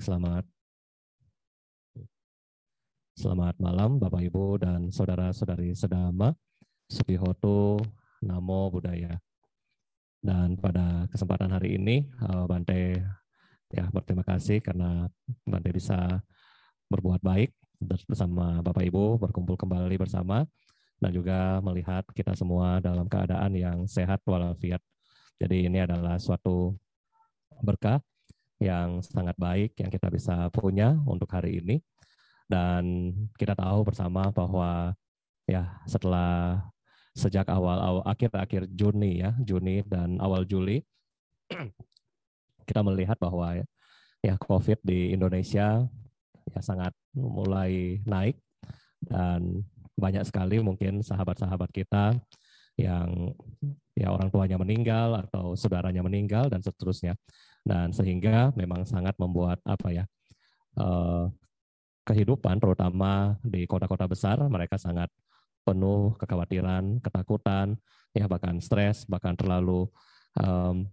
Baik, selamat Selamat malam Bapak Ibu dan saudara-saudari sedama, Sukihoto, Namo Buddhaya. Dan pada kesempatan hari ini, uh, Bante ya berterima kasih karena Bante bisa berbuat baik bersama Bapak Ibu, berkumpul kembali bersama, dan juga melihat kita semua dalam keadaan yang sehat walafiat. Jadi ini adalah suatu berkah yang sangat baik yang kita bisa punya untuk hari ini. Dan kita tahu bersama bahwa ya setelah sejak awal, akhir-akhir Juni ya, Juni dan awal Juli kita melihat bahwa ya COVID di Indonesia ya sangat mulai naik. Dan banyak sekali mungkin sahabat-sahabat kita yang ya orang tuanya meninggal atau saudaranya meninggal dan seterusnya dan sehingga memang sangat membuat apa ya uh, kehidupan, terutama di kota-kota besar, mereka sangat penuh kekhawatiran, ketakutan, ya bahkan stres, bahkan terlalu um,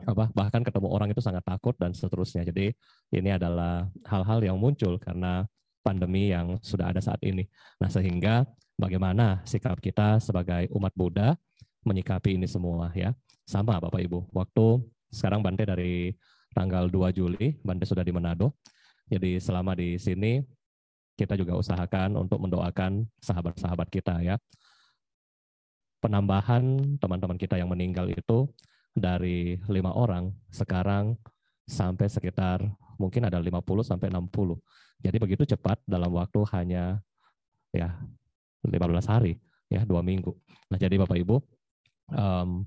apa bahkan ketemu orang itu sangat takut dan seterusnya. Jadi ini adalah hal-hal yang muncul karena pandemi yang sudah ada saat ini. Nah, sehingga bagaimana sikap kita sebagai umat Buddha menyikapi ini semua ya. Sama Bapak Ibu. Waktu sekarang Bante dari tanggal 2 Juli, Bante sudah di Manado. Jadi selama di sini kita juga usahakan untuk mendoakan sahabat-sahabat kita ya. Penambahan teman-teman kita yang meninggal itu dari lima orang sekarang sampai sekitar mungkin ada 50 sampai 60. Jadi begitu cepat dalam waktu hanya ya 15 hari ya dua minggu. Nah jadi Bapak Ibu um,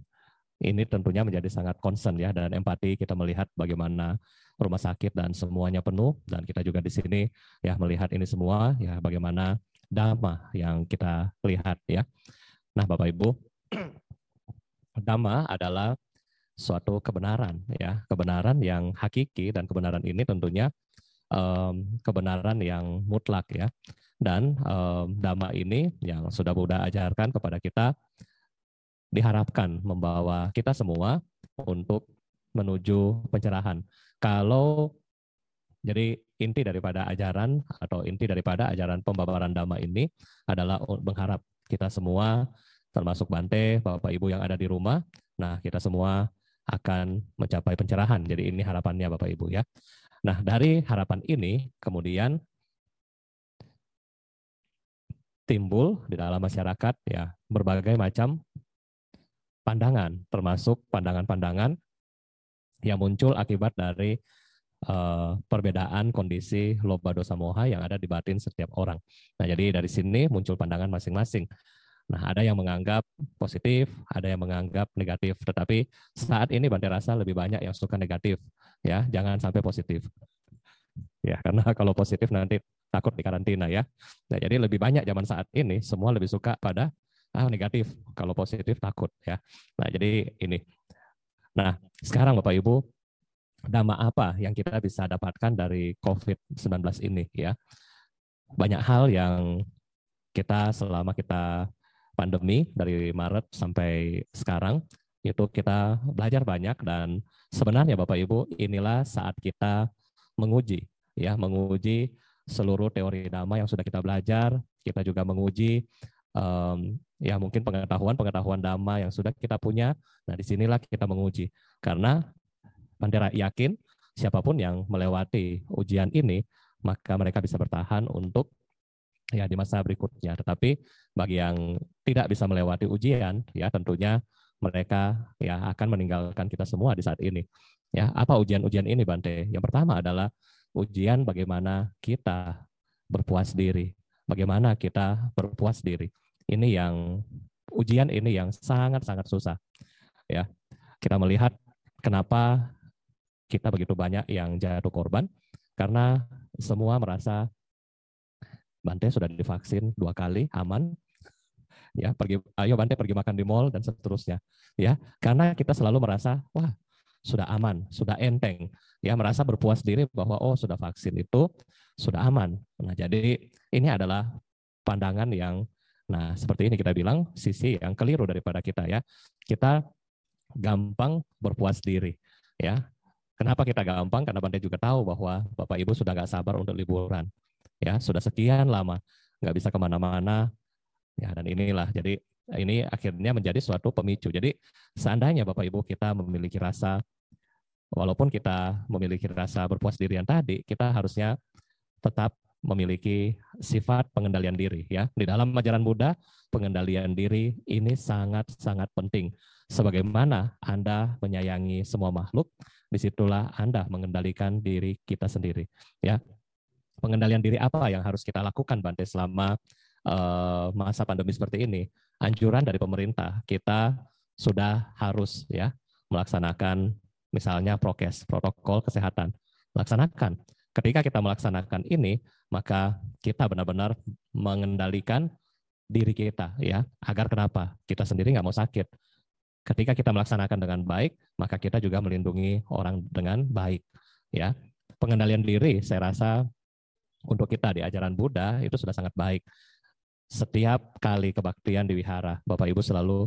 ini tentunya menjadi sangat concern ya dan empati kita melihat bagaimana rumah sakit dan semuanya penuh dan kita juga di sini ya melihat ini semua ya bagaimana dhamma yang kita lihat ya. Nah, Bapak Ibu, dhamma adalah suatu kebenaran ya, kebenaran yang hakiki dan kebenaran ini tentunya um, kebenaran yang mutlak ya. Dan um, dhamma ini yang sudah Buddha ajarkan kepada kita diharapkan membawa kita semua untuk menuju pencerahan. Kalau jadi inti daripada ajaran atau inti daripada ajaran pembabaran dhamma ini adalah mengharap kita semua termasuk Bante, Bapak Ibu yang ada di rumah, nah kita semua akan mencapai pencerahan. Jadi ini harapannya Bapak Ibu ya. Nah, dari harapan ini kemudian timbul di dalam masyarakat ya berbagai macam pandangan, termasuk pandangan-pandangan yang muncul akibat dari uh, perbedaan kondisi loba dosa moha yang ada di batin setiap orang. Nah, jadi dari sini muncul pandangan masing-masing. Nah, ada yang menganggap positif, ada yang menganggap negatif. Tetapi saat ini Bante rasa lebih banyak yang suka negatif. Ya, jangan sampai positif. Ya, karena kalau positif nanti takut di karantina ya. Nah, jadi lebih banyak zaman saat ini semua lebih suka pada ah negatif, kalau positif takut ya. Nah, jadi ini. Nah, sekarang Bapak Ibu, dhamma apa yang kita bisa dapatkan dari COVID-19 ini ya? Banyak hal yang kita selama kita pandemi dari Maret sampai sekarang itu kita belajar banyak dan sebenarnya Bapak Ibu inilah saat kita menguji ya menguji seluruh teori dhamma yang sudah kita belajar kita juga menguji um, ya mungkin pengetahuan-pengetahuan dhamma yang sudah kita punya. Nah, di sinilah kita menguji. Karena Bandera yakin siapa pun yang melewati ujian ini, maka mereka bisa bertahan untuk ya di masa berikutnya. Tetapi bagi yang tidak bisa melewati ujian, ya tentunya mereka ya akan meninggalkan kita semua di saat ini. Ya, apa ujian-ujian ini Bante? Yang pertama adalah ujian bagaimana kita berpuas diri. Bagaimana kita berpuas diri ini yang ujian ini yang sangat-sangat susah. Ya, kita melihat kenapa kita begitu banyak yang jatuh korban karena semua merasa Bante sudah divaksin dua kali aman ya. Pergi ayo Bante pergi makan di mall dan seterusnya ya. Karena kita selalu merasa wah sudah aman sudah enteng ya. Merasa berpuas diri bahwa oh sudah vaksin itu sudah aman. Nah jadi ini adalah pandangan yang Nah, seperti ini kita bilang sisi yang keliru daripada kita ya. Kita gampang berpuas diri ya. Kenapa kita gampang? Karena Bante juga tahu bahwa Bapak Ibu sudah nggak sabar untuk liburan. Ya, sudah sekian lama nggak bisa ke mana-mana. Ya, dan inilah. Jadi ini akhirnya menjadi suatu pemicu. Jadi seandainya Bapak Ibu kita memiliki rasa, walaupun kita memiliki rasa berpuas diri yang tadi, kita harusnya tetap memiliki sifat pengendalian diri ya. Di dalam ajaran Buddha, pengendalian diri ini sangat-sangat penting. Sebagaimana Anda menyayangi semua makhluk, di situlah Anda mengendalikan diri kita sendiri ya. Pengendalian diri apa yang harus kita lakukan Bante selama uh, masa pandemi seperti ini? Anjuran dari pemerintah, kita sudah harus ya melaksanakan misalnya prokes, protokol kesehatan. Laksanakan Ketika kita melaksanakan ini, maka kita benar-benar mengendalikan diri kita ya. Agar kenapa? Kita sendiri nggak mau sakit. Ketika kita melaksanakan dengan baik maka kita juga melindungi orang dengan baik ya. Pengendalian diri saya rasa untuk kita di ajaran Buddha itu sudah sangat baik. Setiap kali kebaktian di wihara Bapak Ibu selalu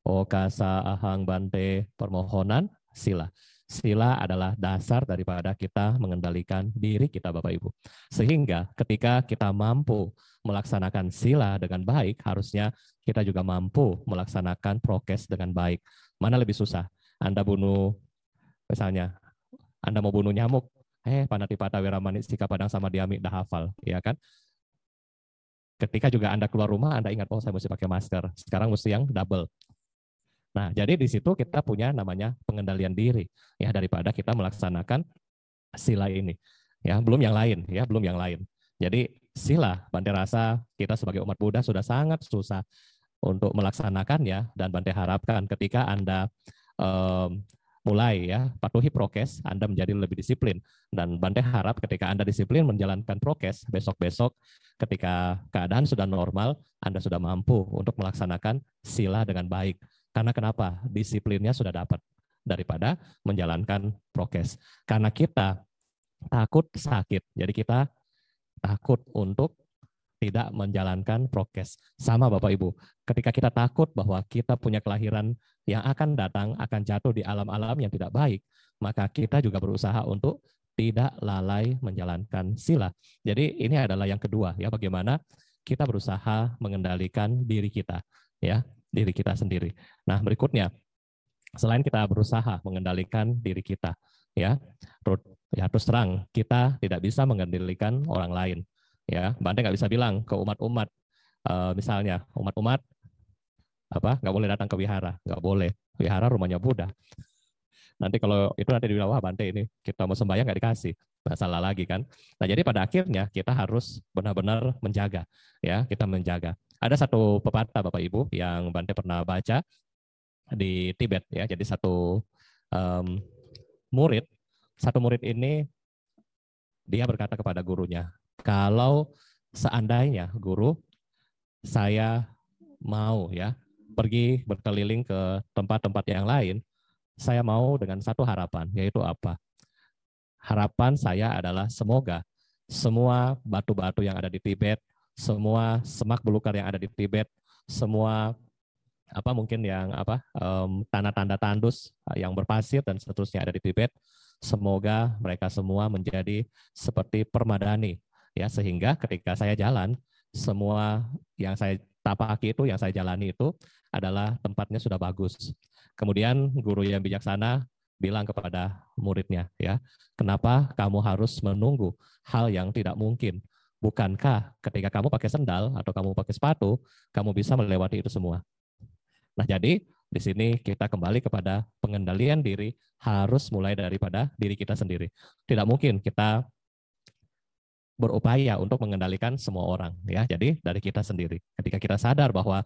okasa ahang bante permohonan sila Sila adalah dasar daripada kita mengendalikan diri kita Bapak Ibu. Sehingga ketika kita mampu melaksanakan sila dengan baik, harusnya kita juga mampu melaksanakan prokes dengan baik. Mana lebih susah? Anda bunuh, misalnya, Anda mau bunuh nyamuk, eh panatipata wiramani stika padang sama diami dah hafal, ya kan? Ketika juga Anda keluar rumah, Anda ingat, oh saya mesti pakai masker. Sekarang mesti yang double. Nah, jadi di situ kita punya namanya pengendalian diri ya daripada kita melaksanakan sila ini. Ya, belum yang lain ya, belum yang lain. Jadi sila Bante rasa kita sebagai umat Buddha sudah sangat susah untuk melaksanakannya dan Bante harapkan ketika Anda um, mulai ya patuhi prokes, Anda menjadi lebih disiplin. Dan Bante harap ketika Anda disiplin menjalankan prokes, besok-besok ketika keadaan sudah normal, Anda sudah mampu untuk melaksanakan sila dengan baik. Karena kenapa? Disiplinnya sudah dapat daripada menjalankan prokes. Karena kita takut sakit. Jadi kita takut untuk tidak menjalankan prokes. Sama Bapak Ibu, ketika kita takut bahwa kita punya kelahiran yang akan datang, akan jatuh di alam-alam yang tidak baik, maka kita juga berusaha untuk tidak lalai menjalankan sila. Jadi ini adalah yang kedua ya bagaimana kita berusaha mengendalikan diri kita ya diri kita sendiri. Nah, berikutnya selain kita berusaha mengendalikan diri kita, ya, ya terus terang kita tidak bisa mengendalikan orang lain. Ya, Bante nggak bisa bilang ke umat-umat, uh, misalnya umat-umat apa nggak boleh datang ke wihara, nggak boleh. Wihara rumahnya Buddha. Nanti kalau itu nanti dibilang wah Bante ini kita mau sembahyang nggak dikasih, masalah lagi kan. Nah jadi pada akhirnya kita harus benar-benar menjaga, ya kita menjaga. Ada satu pepatah Bapak Ibu yang Bante pernah baca di Tibet ya. Jadi satu um, murid, satu murid ini dia berkata kepada gurunya, kalau seandainya guru saya mau ya pergi berkeliling ke tempat-tempat yang lain, saya mau dengan satu harapan, yaitu apa? Harapan saya adalah semoga semua batu-batu yang ada di Tibet semua semak belukar yang ada di Tibet, semua apa mungkin yang apa tanda-tanda tandus yang berpasir dan seterusnya ada di Tibet, semoga mereka semua menjadi seperti permadani ya sehingga ketika saya jalan semua yang saya tapaki itu yang saya jalani itu adalah tempatnya sudah bagus. Kemudian guru yang bijaksana bilang kepada muridnya ya, kenapa kamu harus menunggu hal yang tidak mungkin? Bukankah ketika kamu pakai sendal atau kamu pakai sepatu, kamu bisa melewati itu semua? Nah, jadi di sini kita kembali kepada pengendalian diri harus mulai daripada diri kita sendiri. Tidak mungkin kita berupaya untuk mengendalikan semua orang ya. Jadi dari kita sendiri. Ketika kita sadar bahwa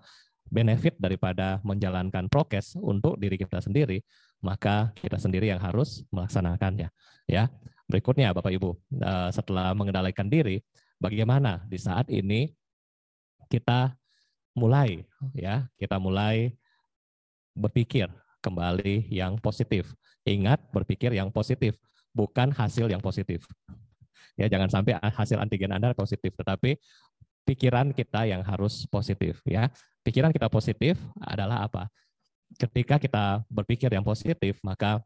benefit daripada menjalankan prokes untuk diri kita sendiri, maka kita sendiri yang harus melaksanakannya ya. Berikutnya Bapak Ibu, eh, setelah mengendalikan diri, bagaimana di saat ini kita mulai ya, kita mulai berpikir kembali yang positif. Ingat berpikir yang positif, bukan hasil yang positif. Ya, jangan sampai hasil antigen Anda positif, tetapi pikiran kita yang harus positif ya. Pikiran kita positif adalah apa? Ketika kita berpikir yang positif, maka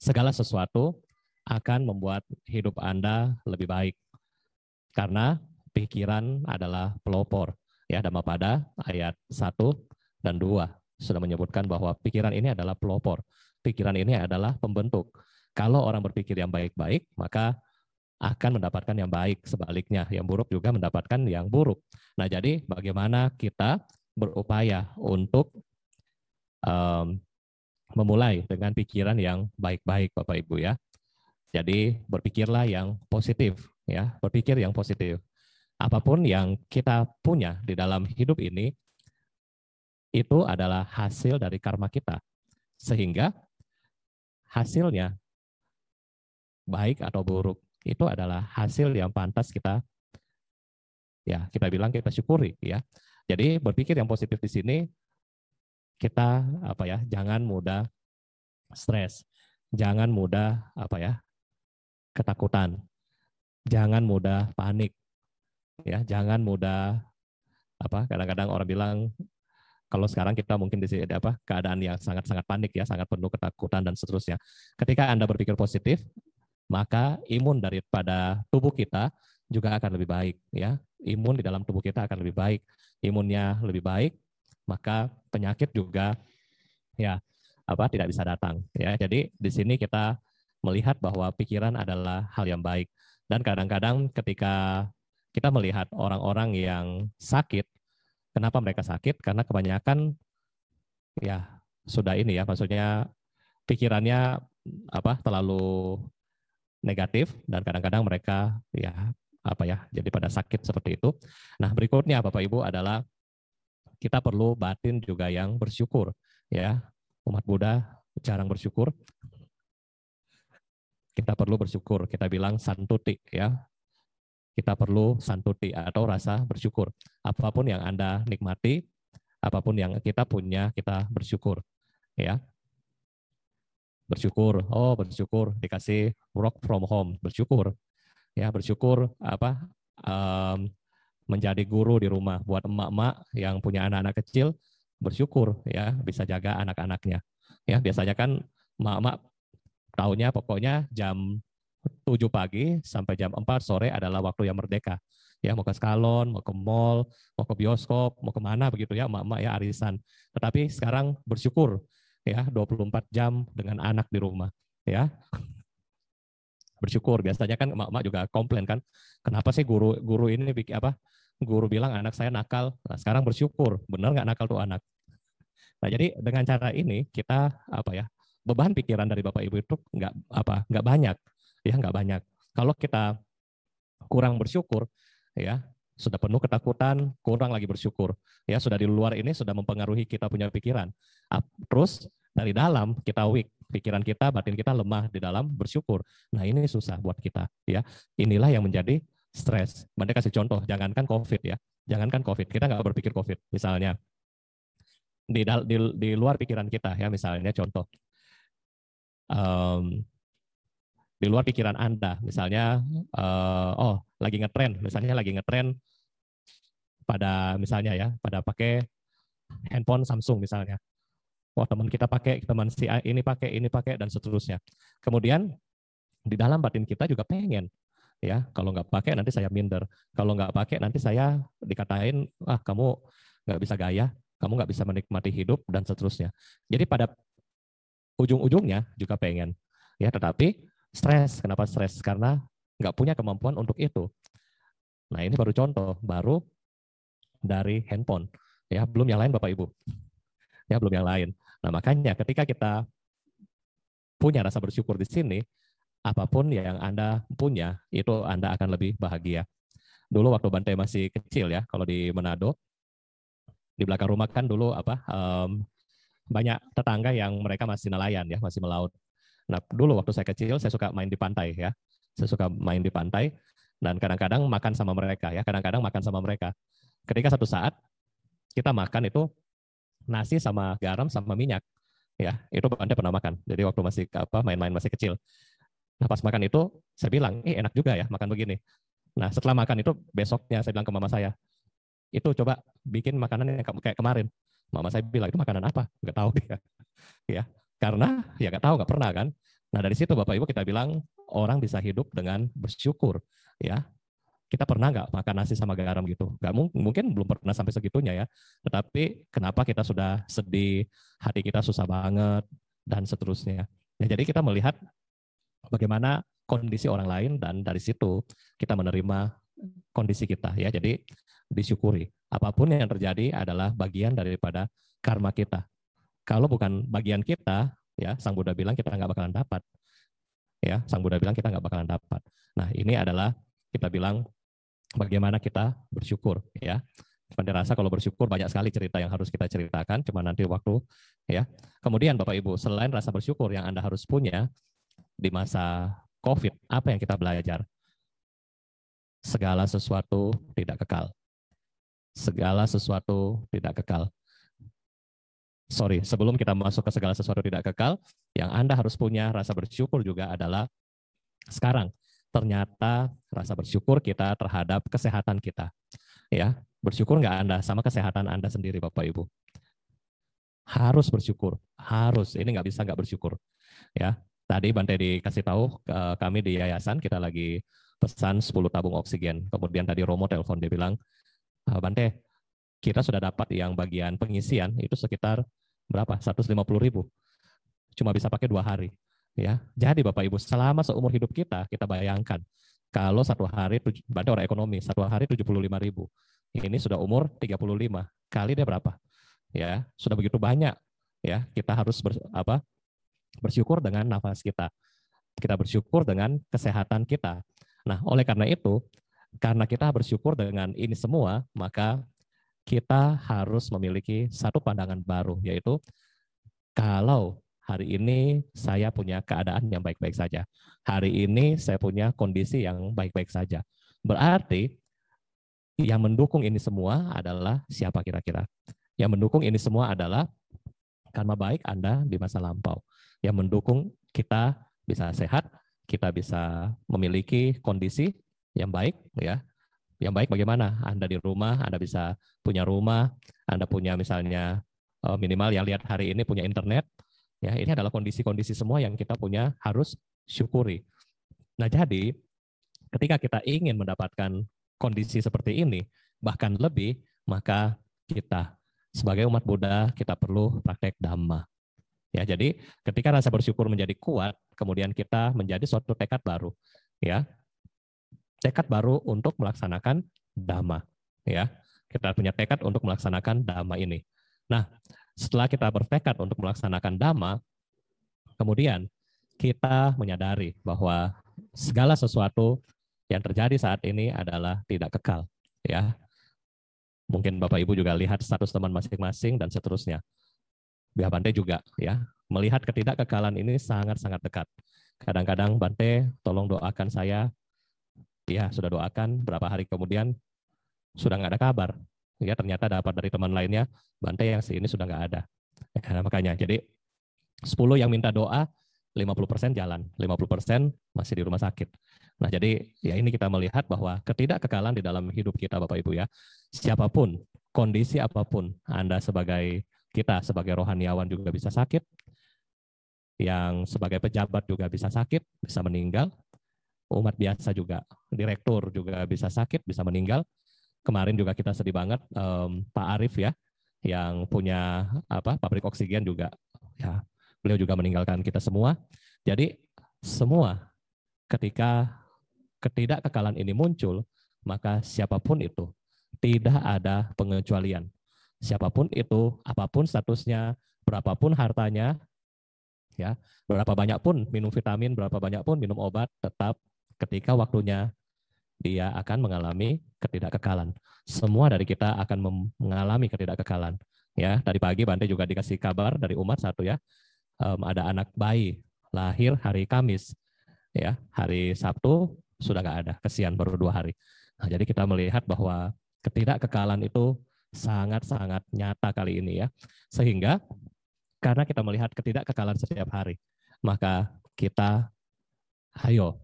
segala sesuatu akan membuat hidup Anda lebih baik. Karena pikiran adalah pelopor. Ya, pada ayat 1 dan 2 sudah menyebutkan bahwa pikiran ini adalah pelopor. Pikiran ini adalah pembentuk. Kalau orang berpikir yang baik-baik, maka akan mendapatkan yang baik. Sebaliknya, yang buruk juga mendapatkan yang buruk. Nah, jadi bagaimana kita berupaya untuk um, memulai dengan pikiran yang baik-baik, Bapak Ibu ya. Jadi berpikirlah yang positif, ya, berpikir yang positif. Apa pun yang kita punya di dalam hidup ini, itu adalah hasil dari karma kita. Sehingga hasilnya baik atau buruk itu adalah hasil yang pantas kita ya kita bilang kita syukuri ya. Jadi berpikir yang positif di sini kita apa ya jangan mudah stres, jangan mudah apa ya ketakutan, jangan mudah panik, ya jangan mudah apa kadang-kadang orang bilang kalau sekarang kita mungkin di sini apa keadaan yang sangat-sangat panik ya, sangat penuh ketakutan dan seterusnya. Ketika Anda berpikir positif, maka imun daripada tubuh kita juga akan lebih baik ya. Imun di dalam tubuh kita akan lebih baik. Imunnya lebih baik, maka penyakit juga ya apa tidak bisa datang ya. Jadi di sini kita melihat bahwa pikiran adalah hal yang baik dan kadang-kadang ketika kita melihat orang-orang yang sakit, kenapa mereka sakit? Karena kebanyakan ya sudah ini ya, maksudnya pikirannya apa terlalu negatif dan kadang-kadang mereka ya apa ya jadi pada sakit seperti itu. Nah berikutnya Bapak Ibu adalah kita perlu batin juga yang bersyukur ya umat Buddha jarang bersyukur. Kita perlu bersyukur. Kita bilang santuti ya. Kita perlu santuti atau rasa bersyukur. Apa pun yang Anda nikmati, apa pun yang kita punya, kita bersyukur. Ya, bersyukur oh bersyukur dikasih work from home bersyukur ya bersyukur apa um, menjadi guru di rumah buat emak-emak yang punya anak-anak kecil bersyukur ya bisa jaga anak-anaknya ya biasanya kan emak-emak tahunya pokoknya jam 7 pagi sampai jam 4 sore adalah waktu yang merdeka. Ya mau ke skalon, mau ke mall, mau ke bioskop, mau ke mana begitu ya emak-emak ya arisan. Tetapi sekarang bersyukur ya 24 jam dengan anak di rumah ya. Bersyukur. Biasanya kan emak-emak juga komplain kan kenapa sih guru guru ini bikin apa guru bilang anak saya nakal. Nah, sekarang bersyukur. Benar nggak nakal tuh anak? Nah jadi dengan cara ini kita apa ya beban pikiran dari bapak ibu itu nggak apa nggak banyak ya nggak banyak kalau kita kurang bersyukur ya sudah penuh ketakutan, kurang lagi bersyukur. Ya, sudah di luar ini sudah mempengaruhi kita punya pikiran. Terus dari dalam kita weak, pikiran kita, batin kita lemah di dalam bersyukur. Nah, ini susah buat kita, ya. Inilah yang menjadi stres. Mereka kasih contoh, jangankan COVID ya. Jangankan COVID, kita nggak berpikir COVID. Misalnya, di, di, di luar pikiran kita ya, misalnya contoh. Um, di luar pikiran Anda. Misalnya, uh, oh lagi ngetren, misalnya lagi ngetren pada misalnya ya, pada pakai handphone Samsung misalnya. Wah teman kita pakai, teman si ini pakai, ini pakai dan seterusnya. Kemudian di dalam batin kita juga pengen ya kalau nggak pakai nanti saya minder kalau nggak pakai nanti saya dikatain ah kamu nggak bisa gaya kamu nggak bisa menikmati hidup dan seterusnya jadi pada ujung-ujungnya juga pengen ya tetapi Stres. Kenapa stres? Karena nggak punya kemampuan untuk itu. Nah ini baru contoh, baru dari handphone. Ya belum yang lain Bapak Ibu. Ya belum yang lain. Nah makanya ketika kita punya rasa bersyukur di sini, apa pun yang Anda punya, itu Anda akan lebih bahagia. Dulu waktu Bante masih kecil ya, kalau di Manado, di belakang rumah kan dulu apa um, banyak tetangga yang mereka masih nelayan ya, masih melaut. Nah, dulu waktu saya kecil saya suka main di pantai ya. Saya suka main di pantai dan kadang-kadang makan sama mereka ya, kadang-kadang makan sama mereka. Ketika satu saat kita makan itu nasi sama garam sama minyak. Ya, itu Anda pernah makan. Jadi waktu masih apa main-main masih kecil. Nah, pas makan itu saya bilang, "Eh, enak juga ya makan begini." Nah, setelah makan itu besoknya saya bilang ke mama saya, "Itu coba bikin makanan yang kayak kemarin." Mama saya bilang, "Itu makanan apa?" Enggak tahu dia. ya. Karena ya nggak tahu, nggak pernah kan. Nah dari situ Bapak Ibu kita bilang orang bisa hidup dengan bersyukur ya. Kita pernah nggak makan nasi sama garam gitu? Nggak mungkin belum pernah sampai segitunya ya. Tetapi kenapa kita sudah sedih, hati kita susah banget dan seterusnya. Ya, jadi kita melihat bagaimana kondisi orang lain dan dari situ kita menerima kondisi kita ya. Jadi disyukuri. Apa pun yang terjadi adalah bagian daripada karma kita. Kalau bukan bagian kita, ya Sang Buddha bilang kita nggak bakalan dapat. Ya, Sang Buddha bilang kita nggak bakalan dapat. Nah, ini adalah kita bilang bagaimana kita bersyukur, ya. Pada rasa kalau bersyukur banyak sekali cerita yang harus kita ceritakan, cuma nanti waktu, ya. Kemudian Bapak Ibu, selain rasa bersyukur yang Anda harus punya di masa COVID, apa yang kita belajar? Segala sesuatu tidak kekal. Segala sesuatu tidak kekal sorry, sebelum kita masuk ke segala sesuatu tidak kekal, yang Anda harus punya rasa bersyukur juga adalah sekarang ternyata rasa bersyukur kita terhadap kesehatan kita. Ya, bersyukur nggak Anda sama kesehatan Anda sendiri, Bapak Ibu? Harus bersyukur, harus. Ini nggak bisa nggak bersyukur. Ya, tadi Bante dikasih tahu kami di yayasan kita lagi pesan 10 tabung oksigen. Kemudian tadi Romo telepon dia bilang, Bante, kita sudah dapat yang bagian pengisian itu sekitar berapa? 150 ribu. Cuma bisa pakai dua hari. Ya, jadi Bapak Ibu, selama seumur hidup kita, kita bayangkan kalau satu hari, berarti orang ekonomi, satu hari 75 ribu. Ini sudah umur 35. Kali dia berapa? Ya, sudah begitu banyak. Ya, kita harus ber, apa? bersyukur dengan nafas kita. Kita bersyukur dengan kesehatan kita. Nah, oleh karena itu, karena kita bersyukur dengan ini semua, maka kita harus memiliki satu pandangan baru, yaitu kalau hari ini saya punya keadaan yang baik-baik saja. Hari ini saya punya kondisi yang baik-baik saja. Berarti yang mendukung ini semua adalah siapa kira-kira? Yang mendukung ini semua adalah karma baik Anda di masa lampau. Yang mendukung kita bisa sehat, kita bisa memiliki kondisi yang baik ya yang baik bagaimana? Anda di rumah, Anda bisa punya rumah, Anda punya misalnya eh, minimal yang lihat hari ini punya internet. Ya, ini adalah kondisi-kondisi semua yang kita punya harus syukuri. Nah, jadi ketika kita ingin mendapatkan kondisi seperti ini, bahkan lebih, maka kita sebagai umat Buddha kita perlu praktek dhamma. Ya, jadi ketika rasa bersyukur menjadi kuat, kemudian kita menjadi suatu tekad baru. Ya, tekad baru untuk melaksanakan dhamma. Ya, kita punya tekad untuk melaksanakan dhamma ini. Nah, setelah kita bertekad untuk melaksanakan dhamma, kemudian kita menyadari bahwa segala sesuatu yang terjadi saat ini adalah tidak kekal. Ya, mungkin Bapak Ibu juga lihat status teman masing-masing dan seterusnya. Biar Bante juga ya melihat ketidakkekalan ini sangat-sangat dekat. Kadang-kadang Bante tolong doakan saya ya sudah doakan berapa hari kemudian sudah nggak ada kabar. Ya ternyata dapat dari teman lainnya Bante yang sini sudah nggak ada. Ya, makanya jadi 10 yang minta doa 50% jalan 50% masih di rumah sakit. Nah jadi ya ini kita melihat bahwa ketidakkekalan di dalam hidup kita Bapak Ibu ya siapa pun kondisi apa pun Anda sebagai kita sebagai rohaniawan juga bisa sakit yang sebagai pejabat juga bisa sakit, bisa meninggal, umat biasa juga, direktur juga bisa sakit, bisa meninggal. Kemarin juga kita sedih banget um, Pak Arif ya, yang punya apa pabrik oksigen juga, ya beliau juga meninggalkan kita semua. Jadi semua ketika ketidakkekalan ini muncul, maka siapa pun itu tidak ada pengecualian. Siapa pun itu, apa pun statusnya, berapapun hartanya, ya, berapa banyak pun minum vitamin, berapa banyak pun minum obat, tetap ketika waktunya dia akan mengalami ketidakkekalan. Semua dari kita akan mengalami ketidakkekalan. Ya, tadi pagi Bante juga dikasih kabar dari umat satu ya, um, ada anak bayi lahir hari Kamis, ya hari Sabtu sudah nggak ada, kesian baru dua hari. Nah, jadi kita melihat bahwa ketidakkekalan itu sangat-sangat nyata kali ini ya, sehingga karena kita melihat ketidakkekalan setiap hari, maka kita ayo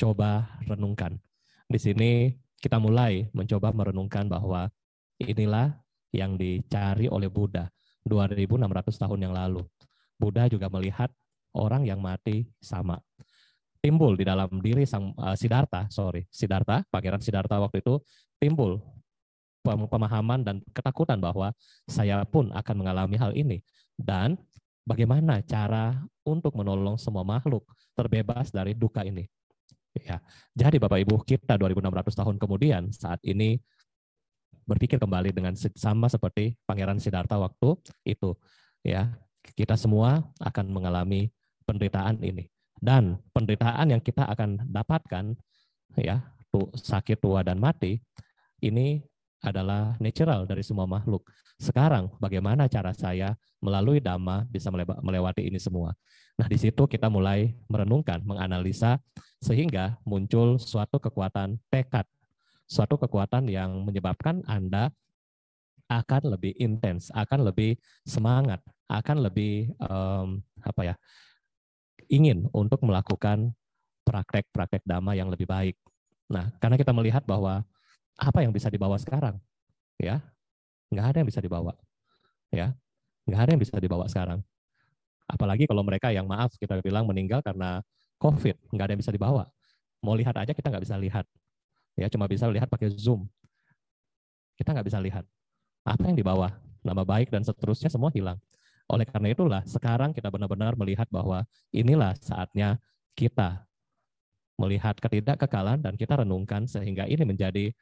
coba renungkan. Di sini kita mulai mencoba merenungkan bahwa inilah yang dicari oleh Buddha 2600 tahun yang lalu. Buddha juga melihat orang yang mati sama. Timbul di dalam diri sang uh, Siddhartha, sorry, Siddhartha, Pangeran Siddhartha waktu itu timbul pemahaman dan ketakutan bahwa saya pun akan mengalami hal ini dan bagaimana cara untuk menolong semua makhluk terbebas dari duka ini. Ya. Jadi Bapak Ibu, kita 2600 tahun kemudian saat ini berpikir kembali dengan sama seperti Pangeran Siddhartha waktu itu. Ya, kita semua akan mengalami penderitaan ini. Dan penderitaan yang kita akan dapatkan ya, tuh sakit tua dan mati ini adalah natural dari semua makhluk. Sekarang bagaimana cara saya melalui dhamma bisa melewati ini semua? Nah, di situ kita mulai merenungkan, menganalisa sehingga muncul suatu kekuatan tekad, suatu kekuatan yang menyebabkan Anda akan lebih intens, akan lebih semangat, akan lebih um, apa ya? ingin untuk melakukan praktek-praktek dhamma yang lebih baik. Nah, karena kita melihat bahwa apa yang bisa dibawa sekarang? Ya, nggak ada yang bisa dibawa. Ya, nggak ada yang bisa dibawa sekarang. Apalagi kalau mereka yang maaf kita bilang meninggal karena COVID, nggak ada yang bisa dibawa. Mau lihat aja kita nggak bisa lihat. Ya, cuma bisa lihat pakai Zoom. Kita nggak bisa lihat. Apa yang dibawa? Nama baik dan seterusnya semua hilang. Oleh karena itulah sekarang kita benar-benar melihat bahwa inilah saatnya kita melihat ketidakkekalan dan kita renungkan sehingga ini menjadi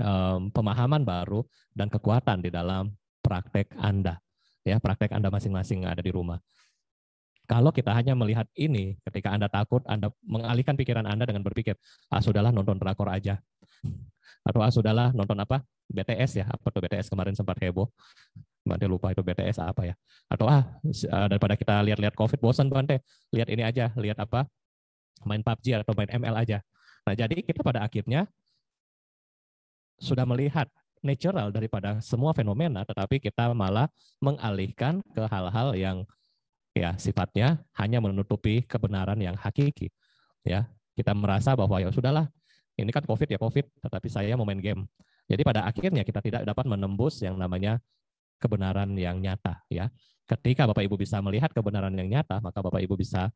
um, pemahaman baru dan kekuatan di dalam praktek Anda ya praktek Anda masing-masing ada di rumah. Kalau kita hanya melihat ini, ketika Anda takut, Anda mengalihkan pikiran Anda dengan berpikir, ah sudahlah nonton drakor aja. Atau ah sudahlah nonton apa? BTS ya, apa tuh BTS kemarin sempat heboh. Bante lupa itu BTS apa ya. Atau ah daripada kita lihat-lihat COVID bosan Bante, lihat ini aja, lihat apa? Main PUBG atau main ML aja. Nah jadi kita pada akhirnya sudah melihat natural daripada semua fenomena, tetapi kita malah mengalihkan ke hal-hal yang ya sifatnya hanya menutupi kebenaran yang hakiki. Ya, kita merasa bahwa ya sudahlah, ini kan COVID ya COVID, tetapi saya mau main game. Jadi pada akhirnya kita tidak dapat menembus yang namanya kebenaran yang nyata. Ya, ketika Bapak Ibu bisa melihat kebenaran yang nyata, maka Bapak Ibu bisa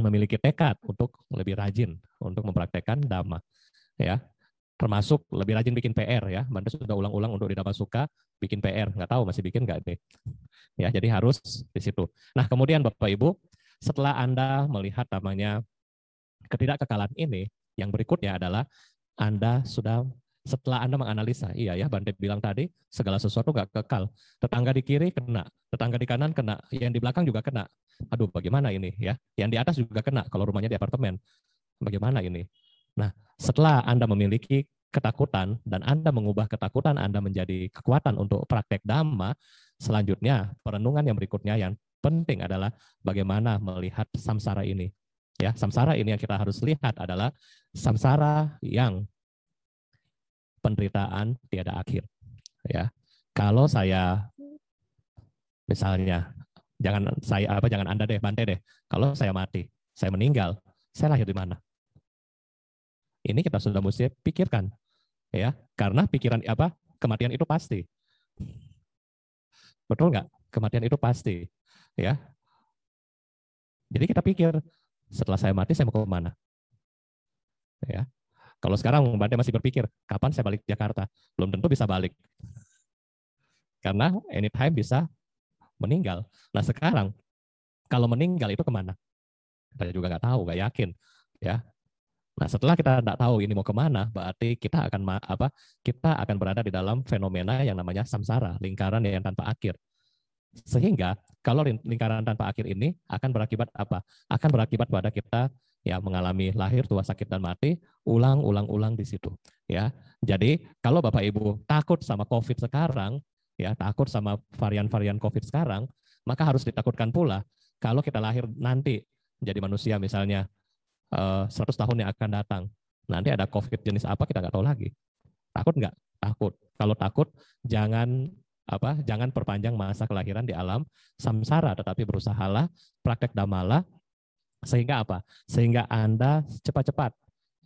memiliki tekad untuk lebih rajin untuk mempraktekkan dhamma. Ya, termasuk lebih rajin bikin PR ya. Banda sudah ulang-ulang untuk di Suka bikin PR, nggak tahu masih bikin nggak nih. Ya, jadi harus di situ. Nah, kemudian Bapak Ibu, setelah Anda melihat namanya ketidakkekalan ini, yang berikutnya adalah Anda sudah setelah Anda menganalisa, iya ya, Bante bilang tadi, segala sesuatu nggak kekal. Tetangga di kiri kena, tetangga di kanan kena, yang di belakang juga kena. Aduh, bagaimana ini ya? Yang di atas juga kena kalau rumahnya di apartemen. Bagaimana ini? Nah, setelah Anda memiliki ketakutan dan Anda mengubah ketakutan Anda menjadi kekuatan untuk praktek dhamma, selanjutnya perenungan yang berikutnya yang penting adalah bagaimana melihat samsara ini. Ya, samsara ini yang kita harus lihat adalah samsara yang penderitaan tiada akhir. Ya. Kalau saya misalnya jangan saya apa jangan Anda deh, Bante deh. Kalau saya mati, saya meninggal, saya lahir di mana? Ini kita sudah mesti pikirkan, ya, karena pikiran apa kematian itu pasti. Betul nggak? Kematian itu pasti, ya. Jadi kita pikir setelah saya mati saya mau ke mana? Ya. Kalau sekarang Mbak masih berpikir, kapan saya balik Jakarta? Belum tentu bisa balik. Karena anytime bisa meninggal. Nah sekarang, kalau meninggal itu ke mana? Kita juga nggak tahu, nggak yakin. Ya, Nah, setelah kita tidak tahu ini mau ke mana, berarti kita akan apa? Kita akan berada di dalam fenomena yang namanya samsara, lingkaran yang tanpa akhir. Sehingga kalau lingkaran tanpa akhir ini akan berakibat apa? Akan berakibat pada kita ya mengalami lahir, tua, sakit dan mati, ulang-ulang-ulang di situ. Ya, jadi kalau Bapak Ibu takut sama COVID sekarang, ya takut sama varian-varian COVID sekarang, maka harus ditakutkan pula kalau kita lahir nanti jadi manusia misalnya 100 eh, tahun yang akan datang. Nanti ada COVID jenis apa kita nggak tahu lagi. Takut nggak? Takut. Kalau takut, jangan apa? Jangan perpanjang masa kelahiran di alam samsara, tetapi berusahalah praktek damala sehingga apa? Sehingga Anda cepat-cepat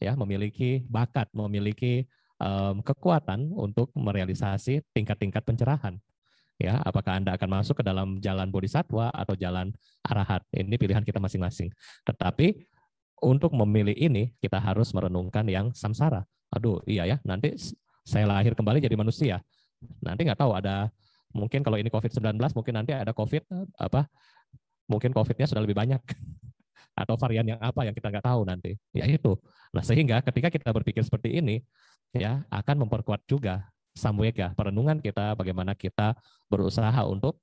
ya memiliki bakat, memiliki um, kekuatan untuk merealisasi tingkat-tingkat pencerahan. Ya, apakah Anda akan masuk ke dalam jalan bodhisatwa atau jalan arahat? Ini pilihan kita masing-masing. Tetapi untuk memilih ini kita harus merenungkan yang samsara. Aduh, iya ya, nanti saya lahir kembali jadi manusia. Nanti nggak tahu ada mungkin kalau ini COVID-19 mungkin nanti ada COVID apa mungkin COVID-nya sudah lebih banyak atau varian yang apa yang kita nggak tahu nanti. Ya itu. Nah sehingga ketika kita berpikir seperti ini, ya akan memperkuat juga samwega, perenungan kita, bagaimana kita berusaha untuk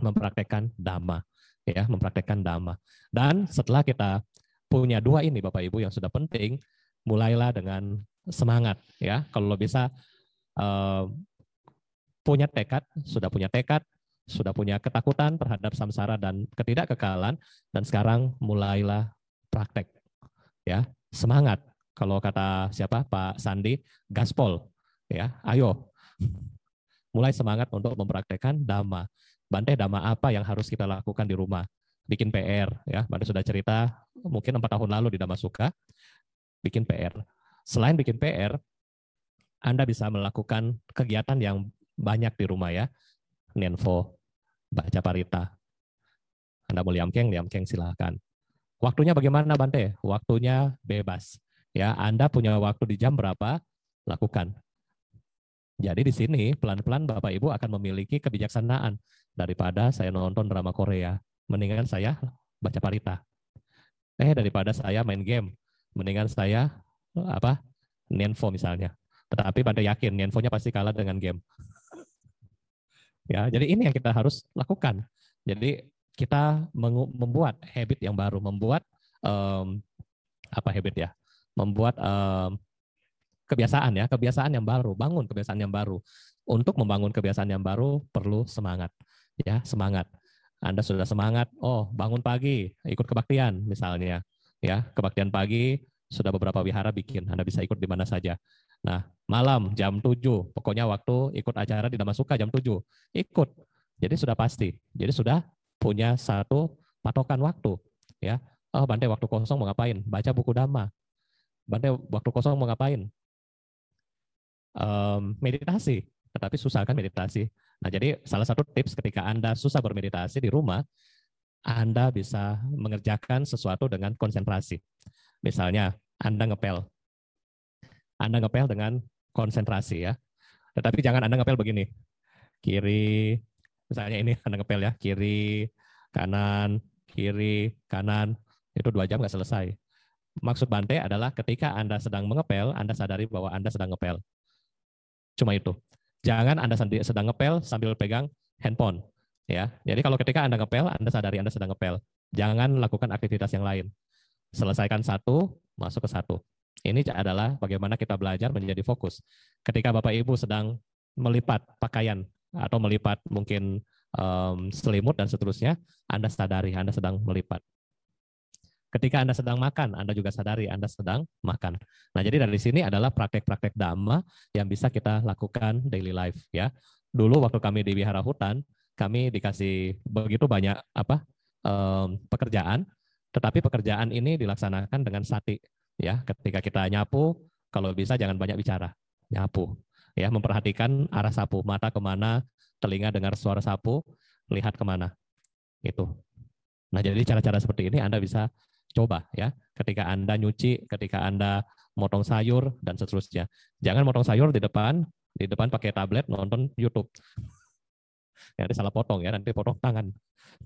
mempraktekkan dhamma, ya mempraktekkan dhamma. Dan setelah kita punya dua ini Bapak Ibu yang sudah penting, mulailah dengan semangat, ya. Kalau bisa uh, punya tekad, sudah punya tekad, sudah punya ketakutan terhadap samsara dan ketidakkekalan dan sekarang mulailah praktek ya. Semangat. Kalau kata siapa? Pak Sandi gaspol ya. Ayo. Mulai semangat untuk mempraktekkan dhamma. Bante dhamma apa yang harus kita lakukan di rumah? Bikin PR ya. Bante sudah cerita mungkin empat tahun lalu di Dhamma Suka bikin PR selain bikin PR Anda bisa melakukan kegiatan yang banyak di rumah ya Nenfo baca parita. Anda mau liamkeng, liamkeng silahkan. Waktunya bagaimana Bante? Waktunya bebas. Ya, Anda punya waktu di jam berapa? Lakukan. Jadi di sini pelan-pelan Bapak Ibu akan memiliki kebijaksanaan daripada saya nonton drama Korea. Mendingan saya baca parita. Eh daripada saya main game, mendingan saya apa? Nenfo misalnya. Tetapi Bante yakin Nenfo-nya pasti kalah dengan game. Ya, jadi ini yang kita harus lakukan. Jadi kita membuat habit yang baru, membuat um, apa habit ya? Membuat um, kebiasaan ya, kebiasaan yang baru, bangun kebiasaan yang baru. Untuk membangun kebiasaan yang baru perlu semangat. Ya, semangat. Anda sudah semangat, oh bangun pagi, ikut kebaktian misalnya. Ya, kebaktian pagi sudah beberapa wihara bikin, Anda bisa ikut di mana saja. Nah, malam jam 7, pokoknya waktu ikut acara di Damasuka jam 7, ikut. Jadi sudah pasti. Jadi sudah punya satu patokan waktu, ya. Oh, Bante waktu kosong mau ngapain? Baca buku Dhamma. Bante waktu kosong mau ngapain? Um, meditasi. Tetapi susah kan meditasi. Nah, jadi salah satu tips ketika Anda susah bermeditasi di rumah, Anda bisa mengerjakan sesuatu dengan konsentrasi. Misalnya, Anda ngepel. Anda ngepel dengan konsentrasi ya. Tetapi jangan Anda ngepel begini. Kiri, misalnya ini Anda ngepel ya, kiri, kanan, kiri, kanan, itu dua jam nggak selesai. Maksud Bante adalah ketika Anda sedang mengepel, Anda sadari bahwa Anda sedang ngepel. Cuma itu. Jangan Anda sedang ngepel sambil pegang handphone. Ya, jadi kalau ketika Anda ngepel, Anda sadari Anda sedang ngepel. Jangan lakukan aktivitas yang lain. Selesaikan satu, masuk ke satu. Ini adalah bagaimana kita belajar menjadi fokus. Ketika Bapak Ibu sedang melipat pakaian atau melipat mungkin um, selimut dan seterusnya, Anda sadari Anda sedang melipat. Ketika Anda sedang makan, Anda juga sadari Anda sedang makan. Nah, jadi dari sini adalah praktek-praktek dhamma yang bisa kita lakukan daily life ya. Dulu waktu kami di wihara hutan, kami dikasih begitu banyak apa um, pekerjaan, tetapi pekerjaan ini dilaksanakan dengan sati ya ketika kita nyapu kalau bisa jangan banyak bicara nyapu ya memperhatikan arah sapu mata ke mana telinga dengar suara sapu lihat ke mana itu nah jadi cara-cara seperti ini anda bisa coba ya ketika anda nyuci ketika anda motong sayur dan seterusnya. Jangan motong sayur di depan di depan pakai tablet nonton YouTube. Ya, nanti salah potong ya nanti potong tangan.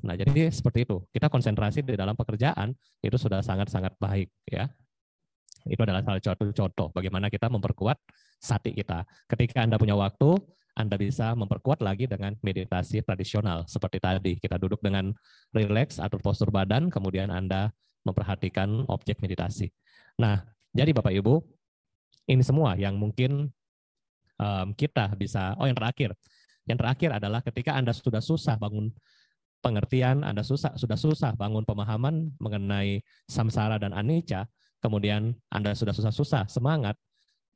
Nah jadi seperti itu. Kita konsentrasi di dalam pekerjaan itu sudah sangat-sangat baik ya. Itu adalah salah satu contoh bagaimana kita memperkuat sati kita. Ketika Anda punya waktu, Anda bisa memperkuat lagi dengan meditasi tradisional. Seperti tadi, kita duduk dengan rileks, atur postur badan, kemudian Anda memperhatikan objek meditasi. Nah, jadi Bapak Ibu, ini semua yang mungkin um, kita bisa, oh yang terakhir, yang terakhir adalah ketika Anda sudah susah bangun pengertian, Anda susah, sudah susah bangun pemahaman mengenai samsara dan anicca, kemudian Anda sudah susah-susah, semangat,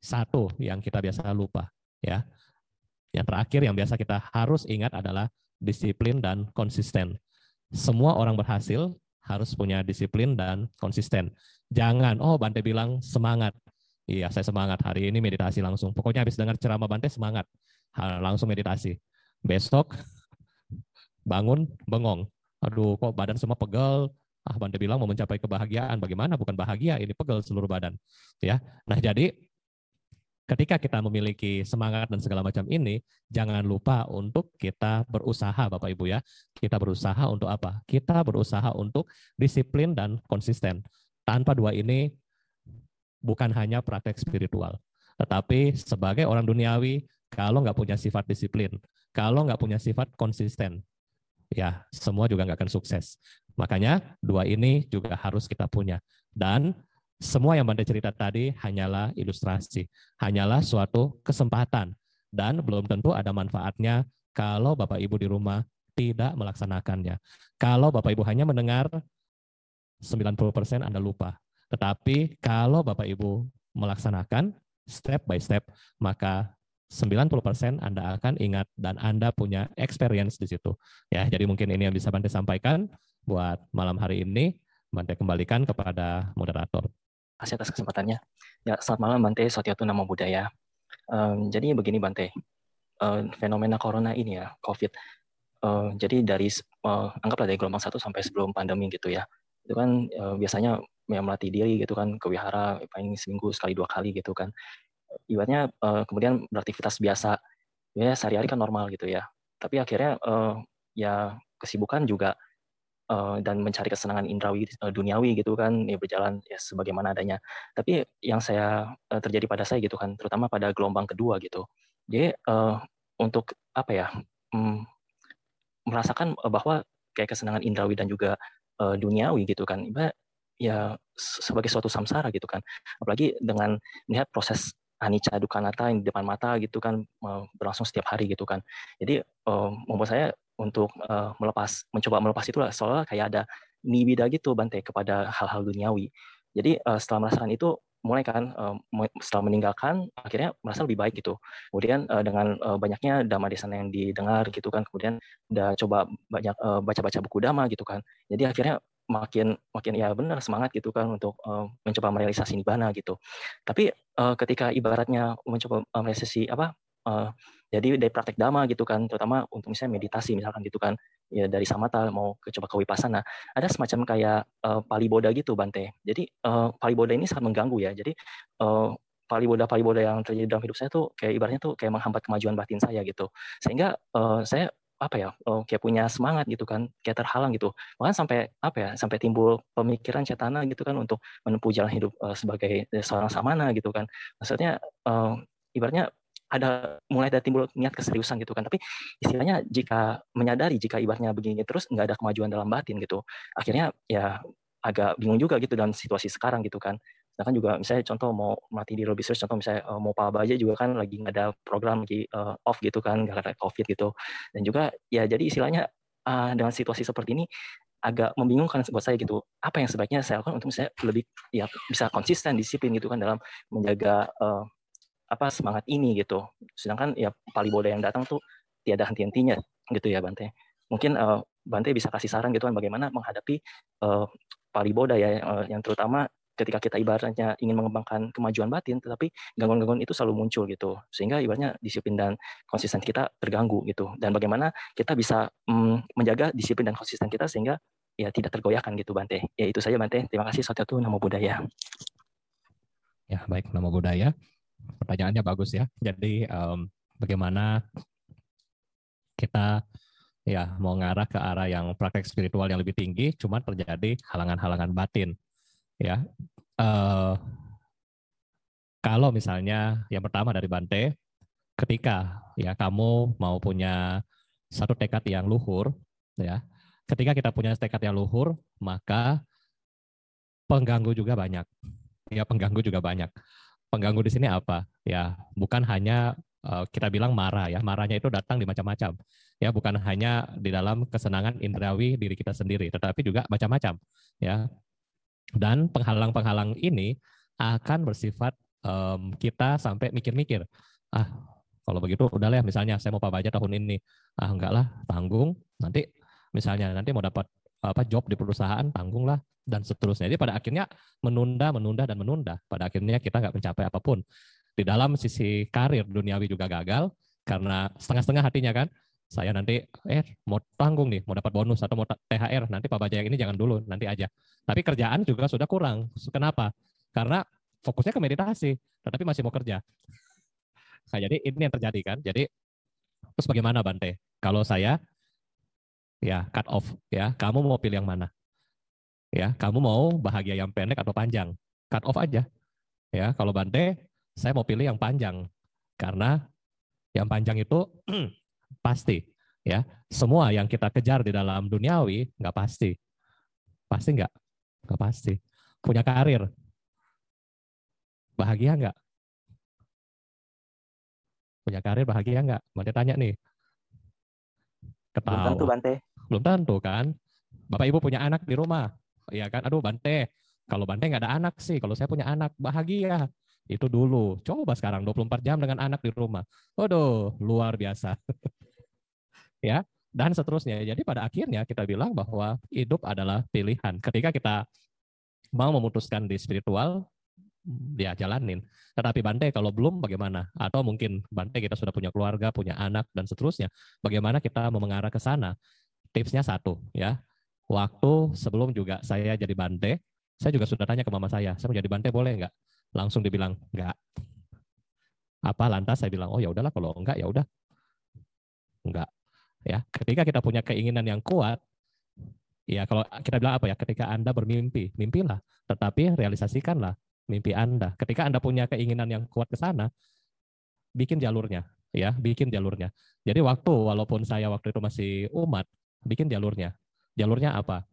satu yang kita biasa lupa. ya. Yang terakhir yang biasa kita harus ingat adalah disiplin dan konsisten. Semua orang berhasil harus punya disiplin dan konsisten. Jangan, oh Bante bilang semangat. Iya, saya semangat. Hari ini meditasi langsung. Pokoknya habis dengar ceramah Bante, semangat. Langsung meditasi. besok bangun bengong. Aduh, kok badan semua pegel. Ah, Bante bilang mau mencapai kebahagiaan. Bagaimana? Bukan bahagia, ini pegel seluruh badan. Ya. Nah, jadi ketika kita memiliki semangat dan segala macam ini, jangan lupa untuk kita berusaha, Bapak Ibu ya. Kita berusaha untuk apa? Kita berusaha untuk disiplin dan konsisten. Tanpa dua ini, bukan hanya praktek spiritual, tetapi sebagai orang duniawi, kalau nggak punya sifat disiplin, kalau nggak punya sifat konsisten, ya semua juga nggak akan sukses. Makanya dua ini juga harus kita punya. Dan semua yang Bante cerita tadi hanyalah ilustrasi, hanyalah suatu kesempatan, dan belum tentu ada manfaatnya kalau Bapak Ibu di rumah tidak melaksanakannya. Kalau Bapak Ibu hanya mendengar, 90% Anda lupa. Tetapi kalau Bapak Ibu melaksanakan step by step, maka 90% Anda akan ingat dan Anda punya experience di situ. Ya, jadi mungkin ini yang bisa Bante sampaikan buat malam hari ini. Bante kembalikan kepada moderator kasih atas kesempatannya. Ya, selamat malam Bante, Sotiatu Namo Buddhaya. Um, jadi begini Bante, uh, fenomena corona ini ya, COVID. Uh, jadi dari uh, anggaplah dari gelombang satu sampai sebelum pandemi gitu ya, itu kan uh, biasanya yang melatih diri gitu kan ke wihara paling seminggu sekali dua kali gitu kan. Ibaratnya uh, kemudian beraktivitas biasa, ya sehari-hari kan normal gitu ya. Tapi akhirnya uh, ya kesibukan juga uh, dan mencari kesenangan indrawi uh, duniawi gitu kan ya berjalan ya sebagaimana adanya. Tapi yang saya uh, terjadi pada saya gitu kan terutama pada gelombang kedua gitu. Jadi untuk apa ya um, merasakan bahwa kayak kesenangan indrawi dan juga duniawi gitu kan ya sebagai suatu samsara gitu kan. Apalagi dengan melihat proses anicca dukanata yang di depan mata gitu kan berlangsung setiap hari gitu kan. Jadi membuat saya untuk uh, melepas mencoba melepas itu soalnya kayak ada nibida gitu Bante kepada hal-hal duniawi. Jadi uh, setelah merasakan itu mulai kan uh, setelah meninggalkan akhirnya merasa lebih baik gitu. Kemudian uh, dengan uh, banyaknya dhamma desana yang didengar gitu kan, kemudian udah coba banyak uh, baca-baca buku dhamma gitu kan. Jadi akhirnya makin makin ya benar semangat gitu kan untuk uh, mencoba merealisasi nibbana gitu. Tapi uh, ketika ibaratnya mencoba merealisasi apa uh, jadi dari praktek dhamma gitu kan, terutama untuk misalnya meditasi misalkan gitu kan, ya dari samata mau ke coba ke wipasana, ada semacam kayak uh, paliboda gitu Bante. Jadi uh, paliboda ini sangat mengganggu ya. Jadi uh, paliboda paliboda yang terjadi dalam hidup saya tuh kayak ibaratnya tuh kayak menghambat kemajuan batin saya gitu. Sehingga uh, saya apa ya uh, kayak punya semangat gitu kan kayak terhalang gitu bahkan sampai apa ya sampai timbul pemikiran cetana gitu kan untuk menempuh jalan hidup uh, sebagai seorang samana gitu kan maksudnya uh, ibaratnya ada mulai ada timbul niat keseriusan gitu kan. Tapi istilahnya jika menyadari jika ibaratnya begini terus nggak ada kemajuan dalam batin gitu. Akhirnya ya agak bingung juga gitu dalam situasi sekarang gitu kan. Sedangkan juga misalnya contoh mau mati di lobby search contoh misalnya uh, mau pak aja juga kan lagi nggak ada program lagi uh, off gitu kan gara-gara covid gitu. Dan juga ya jadi istilahnya uh, dengan situasi seperti ini agak membingungkan buat saya gitu. Apa yang sebaiknya saya lakukan untuk saya lebih ya bisa konsisten disiplin gitu kan dalam menjaga uh, apa semangat ini gitu. Sedangkan ya Paliboda yang datang tuh tiada henti-hentinya gitu ya Bante. Mungkin uh, Bante bisa kasih saran gitu kan bagaimana menghadapi uh, Paliboda ya uh, yang terutama ketika kita ibaratnya ingin mengembangkan kemajuan batin tetapi gangguan-gangguan itu selalu muncul gitu. Sehingga ibaratnya disiplin dan konsisten kita terganggu gitu. Dan bagaimana kita bisa um, menjaga disiplin dan konsisten kita sehingga ya tidak tergoyahkan gitu Bante. Ya itu saja Bante. Terima kasih. Satu nama budaya. Ya baik. Nama budaya pertanyaannya bagus ya. Jadi um, bagaimana kita ya mau ngarah ke arah yang praktek spiritual yang lebih tinggi, cuma terjadi halangan-halangan batin. Ya, uh, kalau misalnya yang pertama dari Bante, ketika ya kamu mau punya satu tekad yang luhur, ya, ketika kita punya tekad yang luhur, maka pengganggu juga banyak. Ya, pengganggu juga banyak pengganggu di sini apa? Ya, bukan hanya uh, kita bilang marah ya. Marahnya itu datang di macam-macam. Ya, bukan hanya di dalam kesenangan indrawi diri kita sendiri, tetapi juga macam-macam. Ya. Dan penghalang-penghalang ini akan bersifat um, kita sampai mikir-mikir. Ah, kalau begitu udah lah misalnya saya mau pabaja tahun ini. Ah, enggak lah, tanggung. Nanti misalnya nanti mau dapat apa job di perusahaan tanggung lah dan seterusnya. Jadi pada akhirnya menunda, menunda dan menunda. Pada akhirnya kita nggak mencapai apa pun. Di dalam sisi karir duniawi juga gagal karena setengah-setengah hatinya kan. saya nanti eh mau tanggung nih, mau dapat bonus atau mau THR, nanti Pak Bajai ini jangan dulu, nanti aja. Tapi kerjaan juga sudah kurang. Kenapa? Karena fokusnya ke meditasi, tetapi masih mau kerja. Nah, jadi ini yang terjadi kan. Jadi terus bagaimana Bante? Kalau saya ya cut off ya, kamu mau pilih yang mana? Ya, kamu mau bahagia yang pendek atau panjang? Cut off aja. Ya, kalau Bante, saya mau pilih yang panjang karena yang panjang itu Pasti. Ya, semua yang kita kejar di dalam duniawi nggak pasti. Pasti nggak? Nggak pasti. Punya karir. Bahagia nggak? Punya karir bahagia nggak? Mau tanya nih. Ketawa. Belum tentu, Bante. Belum tentu kan? Bapak Ibu punya anak di rumah. Iya kan? Aduh, Bante. Kalau Bante nggak ada anak sih. Kalau saya punya anak, bahagia. Itu dulu. Coba sekarang 24 jam dengan anak di rumah. Waduh, luar biasa. ya, dan seterusnya. Jadi pada akhirnya kita bilang bahwa hidup adalah pilihan. Ketika kita mau memutuskan di spiritual, ya jalanin. Tetapi Bante kalau belum bagaimana? Atau mungkin Bante kita sudah punya keluarga, punya anak dan seterusnya. Bagaimana kita mau mengarah ke sana? Tipsnya satu ya. Waktu sebelum juga saya jadi Bante, saya juga sudah tanya ke mama saya, saya mau jadi Bante boleh nggak? Langsung dibilang enggak. Apa lantas saya bilang, oh ya udahlah kalau enggak ya udah. Enggak. Ya, ketika kita punya keinginan yang kuat, ya kalau kita bilang apa ya, ketika Anda bermimpi, mimpilah, tetapi realisasikanlah mimpi Anda. Ketika Anda punya keinginan yang kuat ke sana, bikin jalurnya, ya, bikin jalurnya. Jadi waktu walaupun saya waktu itu masih umat, bikin jalurnya. Jalurnya apa?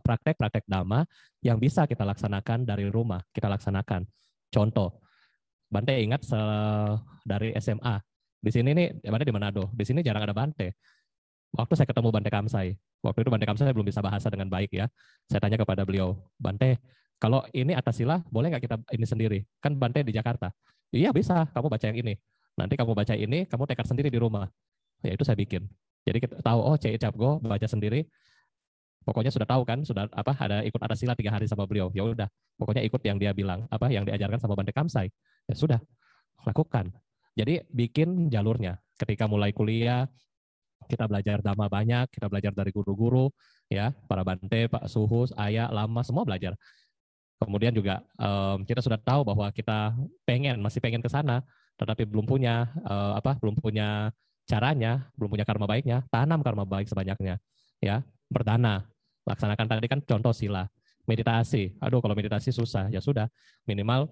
praktek-praktek dhamma yang bisa kita laksanakan dari rumah, kita laksanakan. Contoh, Bante ingat dari SMA. Di sini nih, Bante di Manado. Di sini jarang ada Bante. Waktu saya ketemu Bante Kamsai, waktu itu Bante Kamsai belum bisa bahasa dengan baik ya. Saya tanya kepada beliau, Bante, kalau ini atas sila, boleh nggak kita ini sendiri? Kan Bante di Jakarta. Iya bisa, kamu baca yang ini. Nanti kamu baca ini, kamu tekad sendiri di rumah. Ya itu saya bikin. Jadi kita tahu, oh C. Capgo baca sendiri, pokoknya sudah tahu kan sudah apa ada ikut ada sila tiga hari sama beliau. Ya udah pokoknya ikut yang dia bilang apa yang diajarkan sama Bante Kamsai. Ya sudah lakukan. Jadi bikin jalurnya. Ketika mulai kuliah kita belajar dhamma banyak kita belajar dari guru-guru ya para Bante Pak Suhus Ayah Lama semua belajar. Kemudian juga um, kita sudah tahu bahwa kita pengen masih pengen ke sana tetapi belum punya uh, apa belum punya caranya belum punya karma baiknya tanam karma baik sebanyaknya ya. Berdana laksanakan tadi kan contoh sila. Meditasi, aduh kalau meditasi susah, ya sudah minimal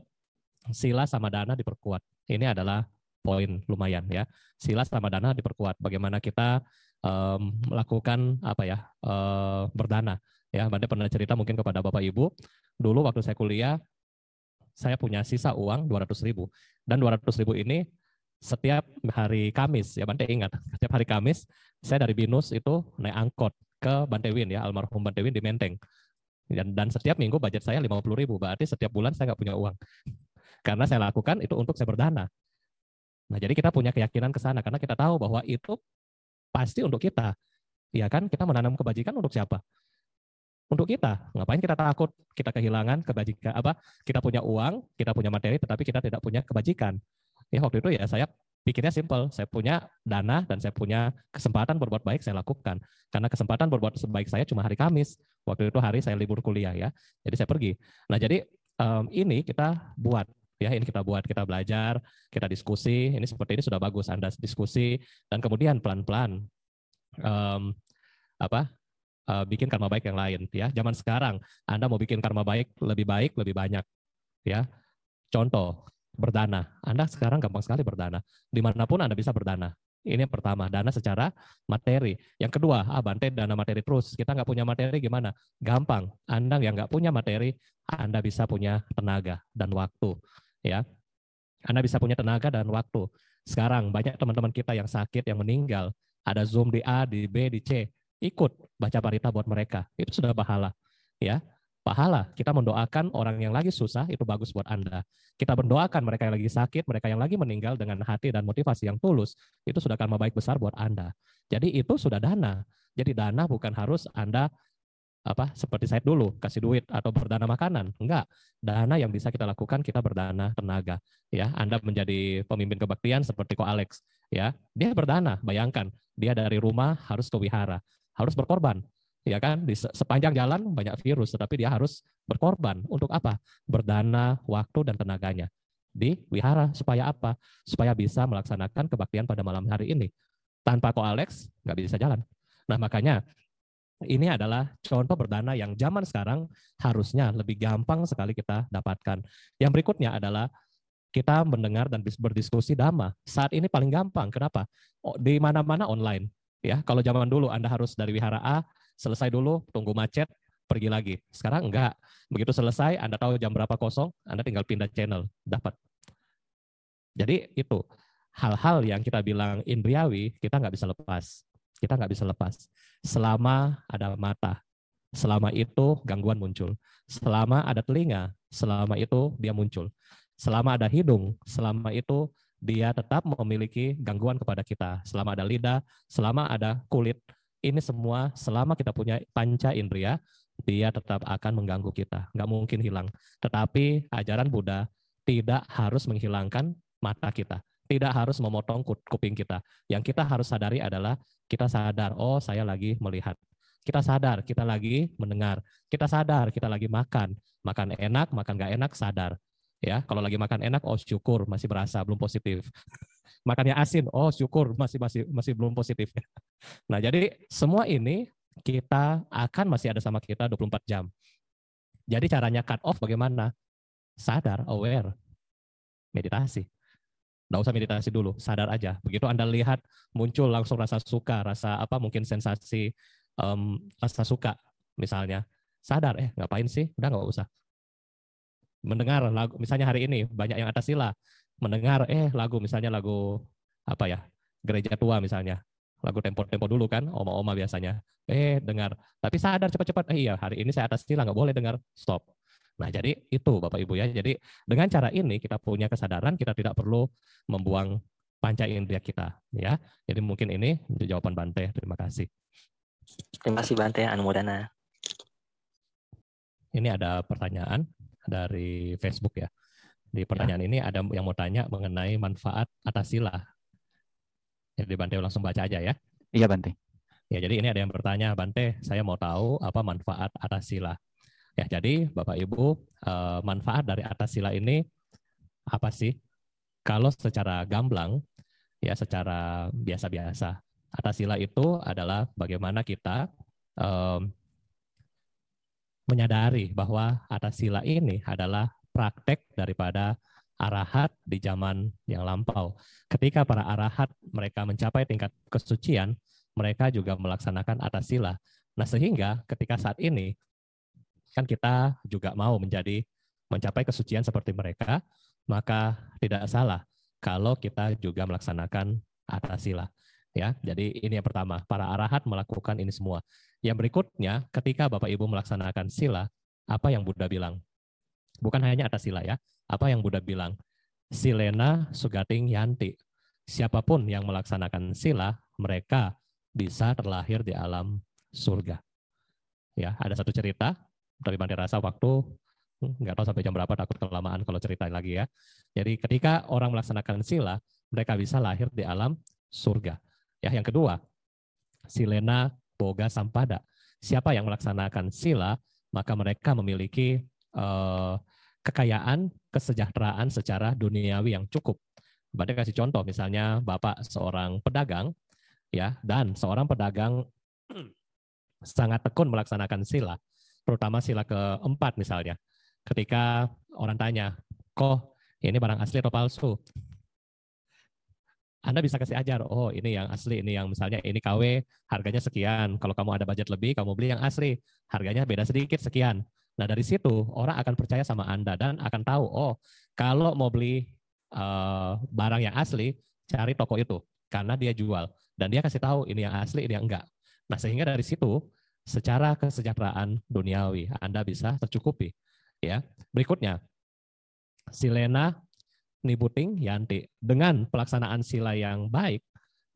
sila sama dana diperkuat. Ini adalah poin lumayan ya. Sila sama dana diperkuat. Bagaimana kita um, melakukan apa ya uh, berdana. Ya, Bante pernah cerita mungkin kepada Bapak Ibu, dulu waktu saya kuliah, saya punya sisa uang 200 ribu. Dan 200 ribu ini setiap hari Kamis, ya Bante ingat, setiap hari Kamis, saya dari Binus itu naik angkot ke Bantewin ya, almarhum Bantewin di Menteng. Dan, dan setiap minggu budget saya 50 ribu, berarti setiap bulan saya nggak punya uang. Karena saya lakukan itu untuk saya berdana. Nah, jadi kita punya keyakinan ke sana karena kita tahu bahwa itu pasti untuk kita. Ya kan, kita menanam kebajikan untuk siapa? Untuk kita. Ngapain kita takut kita kehilangan kebajikan apa? Kita punya uang, kita punya materi tetapi kita tidak punya kebajikan. Ya waktu itu ya saya pikirnya simple. Saya punya dana dan saya punya kesempatan berbuat baik, saya lakukan. Karena kesempatan berbuat baik saya cuma hari Kamis. Waktu itu hari saya libur kuliah ya. Jadi saya pergi. Nah jadi um, ini kita buat ya ini kita buat kita belajar kita diskusi ini seperti ini sudah bagus anda diskusi dan kemudian pelan pelan um, apa uh, bikin karma baik yang lain ya zaman sekarang anda mau bikin karma baik lebih baik lebih banyak ya contoh berdana. Anda sekarang gampang sekali berdana. Di mana pun Anda bisa berdana. Ini yang pertama, dana secara materi. Yang kedua, ah Bante dana materi terus. Kita nggak punya materi gimana? Gampang. Anda yang nggak punya materi, Anda bisa punya tenaga dan waktu. Ya, Anda bisa punya tenaga dan waktu. Sekarang banyak teman-teman kita yang sakit, yang meninggal. Ada Zoom di A, di B, di C. Ikut baca parita buat mereka. Itu sudah pahala. Ya, pahala. Kita mendoakan orang yang lagi susah, itu bagus buat Anda. Kita mendoakan mereka yang lagi sakit, mereka yang lagi meninggal dengan hati dan motivasi yang tulus, itu sudah karma baik besar buat Anda. Jadi itu sudah dana. Jadi dana bukan harus Anda apa seperti saya dulu kasih duit atau berdana makanan enggak dana yang bisa kita lakukan kita berdana tenaga ya Anda menjadi pemimpin kebaktian seperti Ko Alex ya dia berdana bayangkan Dia dari rumah harus ke wihara, harus berkorban. Ya kan, di sepanjang jalan banyak virus, tetapi dia harus berkorban. Untuk apa? Berdana, waktu, dan tenaganya. Di wihara, supaya apa? Supaya bisa melaksanakan kebaktian pada malam hari ini. Tanpa Ko Alex, nggak bisa jalan. Nah makanya ini adalah contoh berdana yang zaman sekarang harusnya lebih gampang sekali kita dapatkan. Yang berikutnya adalah kita mendengar dan berdiskusi dhamma. Saat ini paling gampang. Kenapa? Di mana-mana online. Ya, kalau zaman dulu Anda harus dari wihara A, selesai dulu, tunggu macet, pergi lagi. Sekarang enggak. Begitu selesai, Anda tahu jam berapa kosong, Anda tinggal pindah channel, dapat. Jadi itu hal-hal yang kita bilang indriawi, kita nggak bisa lepas. Kita nggak bisa lepas. Selama ada mata, selama itu gangguan muncul. Selama ada telinga, selama itu dia muncul. Selama ada hidung, selama itu dia tetap memiliki gangguan kepada kita. Selama ada lidah, selama ada kulit, ini semua selama kita punya panca indera, dia tetap akan mengganggu kita. Nggak mungkin hilang. Tetapi ajaran Buddha tidak harus menghilangkan mata kita. Tidak harus memotong kuping kita. Yang kita harus sadari adalah kita sadar, oh saya lagi melihat. Kita sadar, kita lagi mendengar. Kita sadar, kita lagi makan. Makan enak, makan gak enak, sadar. Ya, kalau lagi makan enak, oh syukur masih berasa, belum positif. Makannya asin, oh syukur masih masih masih belum positif. Nah, jadi semua ini kita akan masih ada sama kita 24 jam. Jadi caranya cut off bagaimana? Sadar, aware, meditasi. Nggak usah meditasi dulu, sadar aja. Begitu Anda lihat muncul langsung rasa suka, rasa apa mungkin sensasi um, rasa suka misalnya. Sadar, eh ngapain sih? Udah nggak usah. Mendengar lagu, misalnya hari ini banyak yang atas sila. Mendengar, eh lagu misalnya lagu apa ya, gereja tua misalnya. Lagu tempo-tempo dulu kan, oma-oma biasanya. Eh dengar, tapi sadar cepat-cepat, eh iya hari ini saya atas sila, nggak boleh dengar, stop Nah, jadi itu Bapak Ibu ya. Jadi dengan cara ini kita punya kesadaran kita tidak perlu membuang panca indera kita ya. Jadi mungkin ini jawaban Bante. Terima kasih. Terima kasih Bante Anumodana. Ini ada pertanyaan dari Facebook ya. Di pertanyaan ya. ini ada yang mau tanya mengenai manfaat atas sila. Jadi Bante langsung baca aja ya. Iya Bante. Ya, jadi ini ada yang bertanya, Bante, saya mau tahu apa manfaat atas sila. Ya, jadi Bapak Ibu, eh, manfaat dari atas sila ini apa sih? Kalau secara gamblang, ya secara biasa-biasa, atas sila itu adalah bagaimana kita um, menyadari bahwa atas sila ini adalah praktek daripada arahat di zaman yang lampau. Ketika para arahat mereka mencapai tingkat kesucian, mereka juga melaksanakan atas sila. Nah, sehingga ketika saat ini kan kita juga mau menjadi mencapai kesucian seperti mereka, maka tidak salah kalau kita juga melaksanakan atasila. Ya, jadi ini yang pertama, para arahat melakukan ini semua. Yang berikutnya, ketika Bapak Ibu melaksanakan sila, apa yang Buddha bilang? Bukan hanya atas sila ya, apa yang Buddha bilang? Silena sugating yanti. Siapa pun yang melaksanakan sila, mereka bisa terlahir di alam surga. Ya, ada satu cerita tapi Bante rasa waktu hmm, nggak tahu sampai jam berapa takut kelamaan kalau cerita lagi ya. Jadi ketika orang melaksanakan sila, mereka bisa lahir di alam surga. Ya, yang kedua, silena boga sampada. Siapa yang melaksanakan sila, maka mereka memiliki eh, kekayaan, kesejahteraan secara duniawi yang cukup. Bante kasih contoh, misalnya Bapak seorang pedagang, ya, dan seorang pedagang sangat tekun melaksanakan sila terutama sila keempat misalnya. Ketika orang tanya, kok ini barang asli atau palsu? Anda bisa kasih ajar, oh ini yang asli, ini yang misalnya ini KW, harganya sekian. Kalau kamu ada budget lebih, kamu beli yang asli, harganya beda sedikit, sekian. Nah dari situ orang akan percaya sama Anda dan akan tahu, oh kalau mau beli uh, barang yang asli, cari toko itu karena dia jual dan dia kasih tahu ini yang asli, ini yang enggak. Nah sehingga dari situ secara kesejahteraan duniawi Anda bisa tercukupi. Ya. Berikutnya, silena nibuting yanti. Dengan pelaksanaan sila yang baik,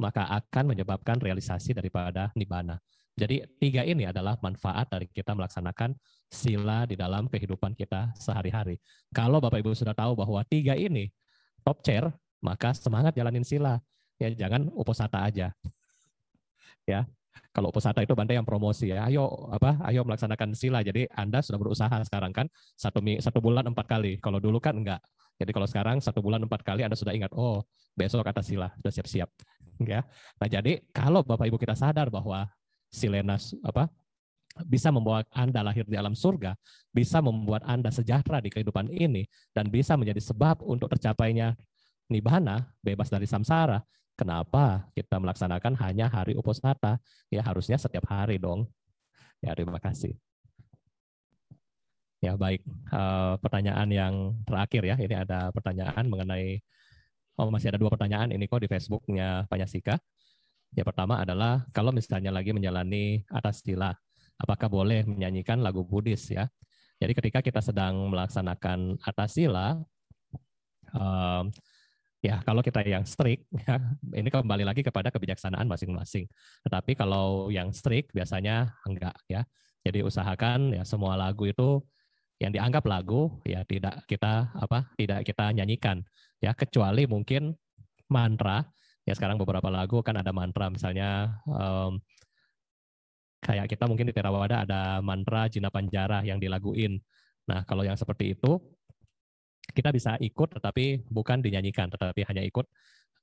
maka akan menyebabkan realisasi daripada nibana. Jadi tiga ini adalah manfaat dari kita melaksanakan sila di dalam kehidupan kita sehari-hari. Kalau Bapak Ibu sudah tahu bahwa tiga ini top chair, maka semangat jalanin sila. Ya jangan uposata aja. Ya, kalau pusata itu Bante yang promosi ya, ayo apa, ayo melaksanakan sila. Jadi Anda sudah berusaha sekarang kan satu satu bulan empat kali. Kalau dulu kan enggak. Jadi kalau sekarang satu bulan empat kali Anda sudah ingat, oh besok kata sila sudah siap-siap. Ya. Nah jadi kalau Bapak Ibu kita sadar bahwa silenas apa bisa membawa Anda lahir di alam surga, bisa membuat Anda sejahtera di kehidupan ini, dan bisa menjadi sebab untuk tercapainya nibana, bebas dari samsara, Kenapa kita melaksanakan hanya hari uposata? Ya harusnya setiap hari dong. Ya terima kasih. Ya baik, uh, pertanyaan yang terakhir ya, ini ada pertanyaan mengenai, oh masih ada dua pertanyaan ini kok di Facebooknya Panyasika. Ya pertama adalah kalau misalnya lagi menjalani atas sila, apakah boleh menyanyikan lagu Buddhis ya? Jadi ketika kita sedang melaksanakan atas sila, uh, Ya, kalau kita yang strict, ya, ini kembali lagi kepada kebijaksanaan masing-masing. Tetapi kalau yang strict biasanya enggak ya. Jadi usahakan ya semua lagu itu yang dianggap lagu ya tidak kita apa tidak kita nyanyikan ya kecuali mungkin mantra ya sekarang beberapa lagu kan ada mantra misalnya um, kayak kita mungkin di Terawada ada mantra Jina Panjara yang dilaguin. Nah kalau yang seperti itu kita bisa ikut tetapi bukan dinyanyikan tetapi hanya ikut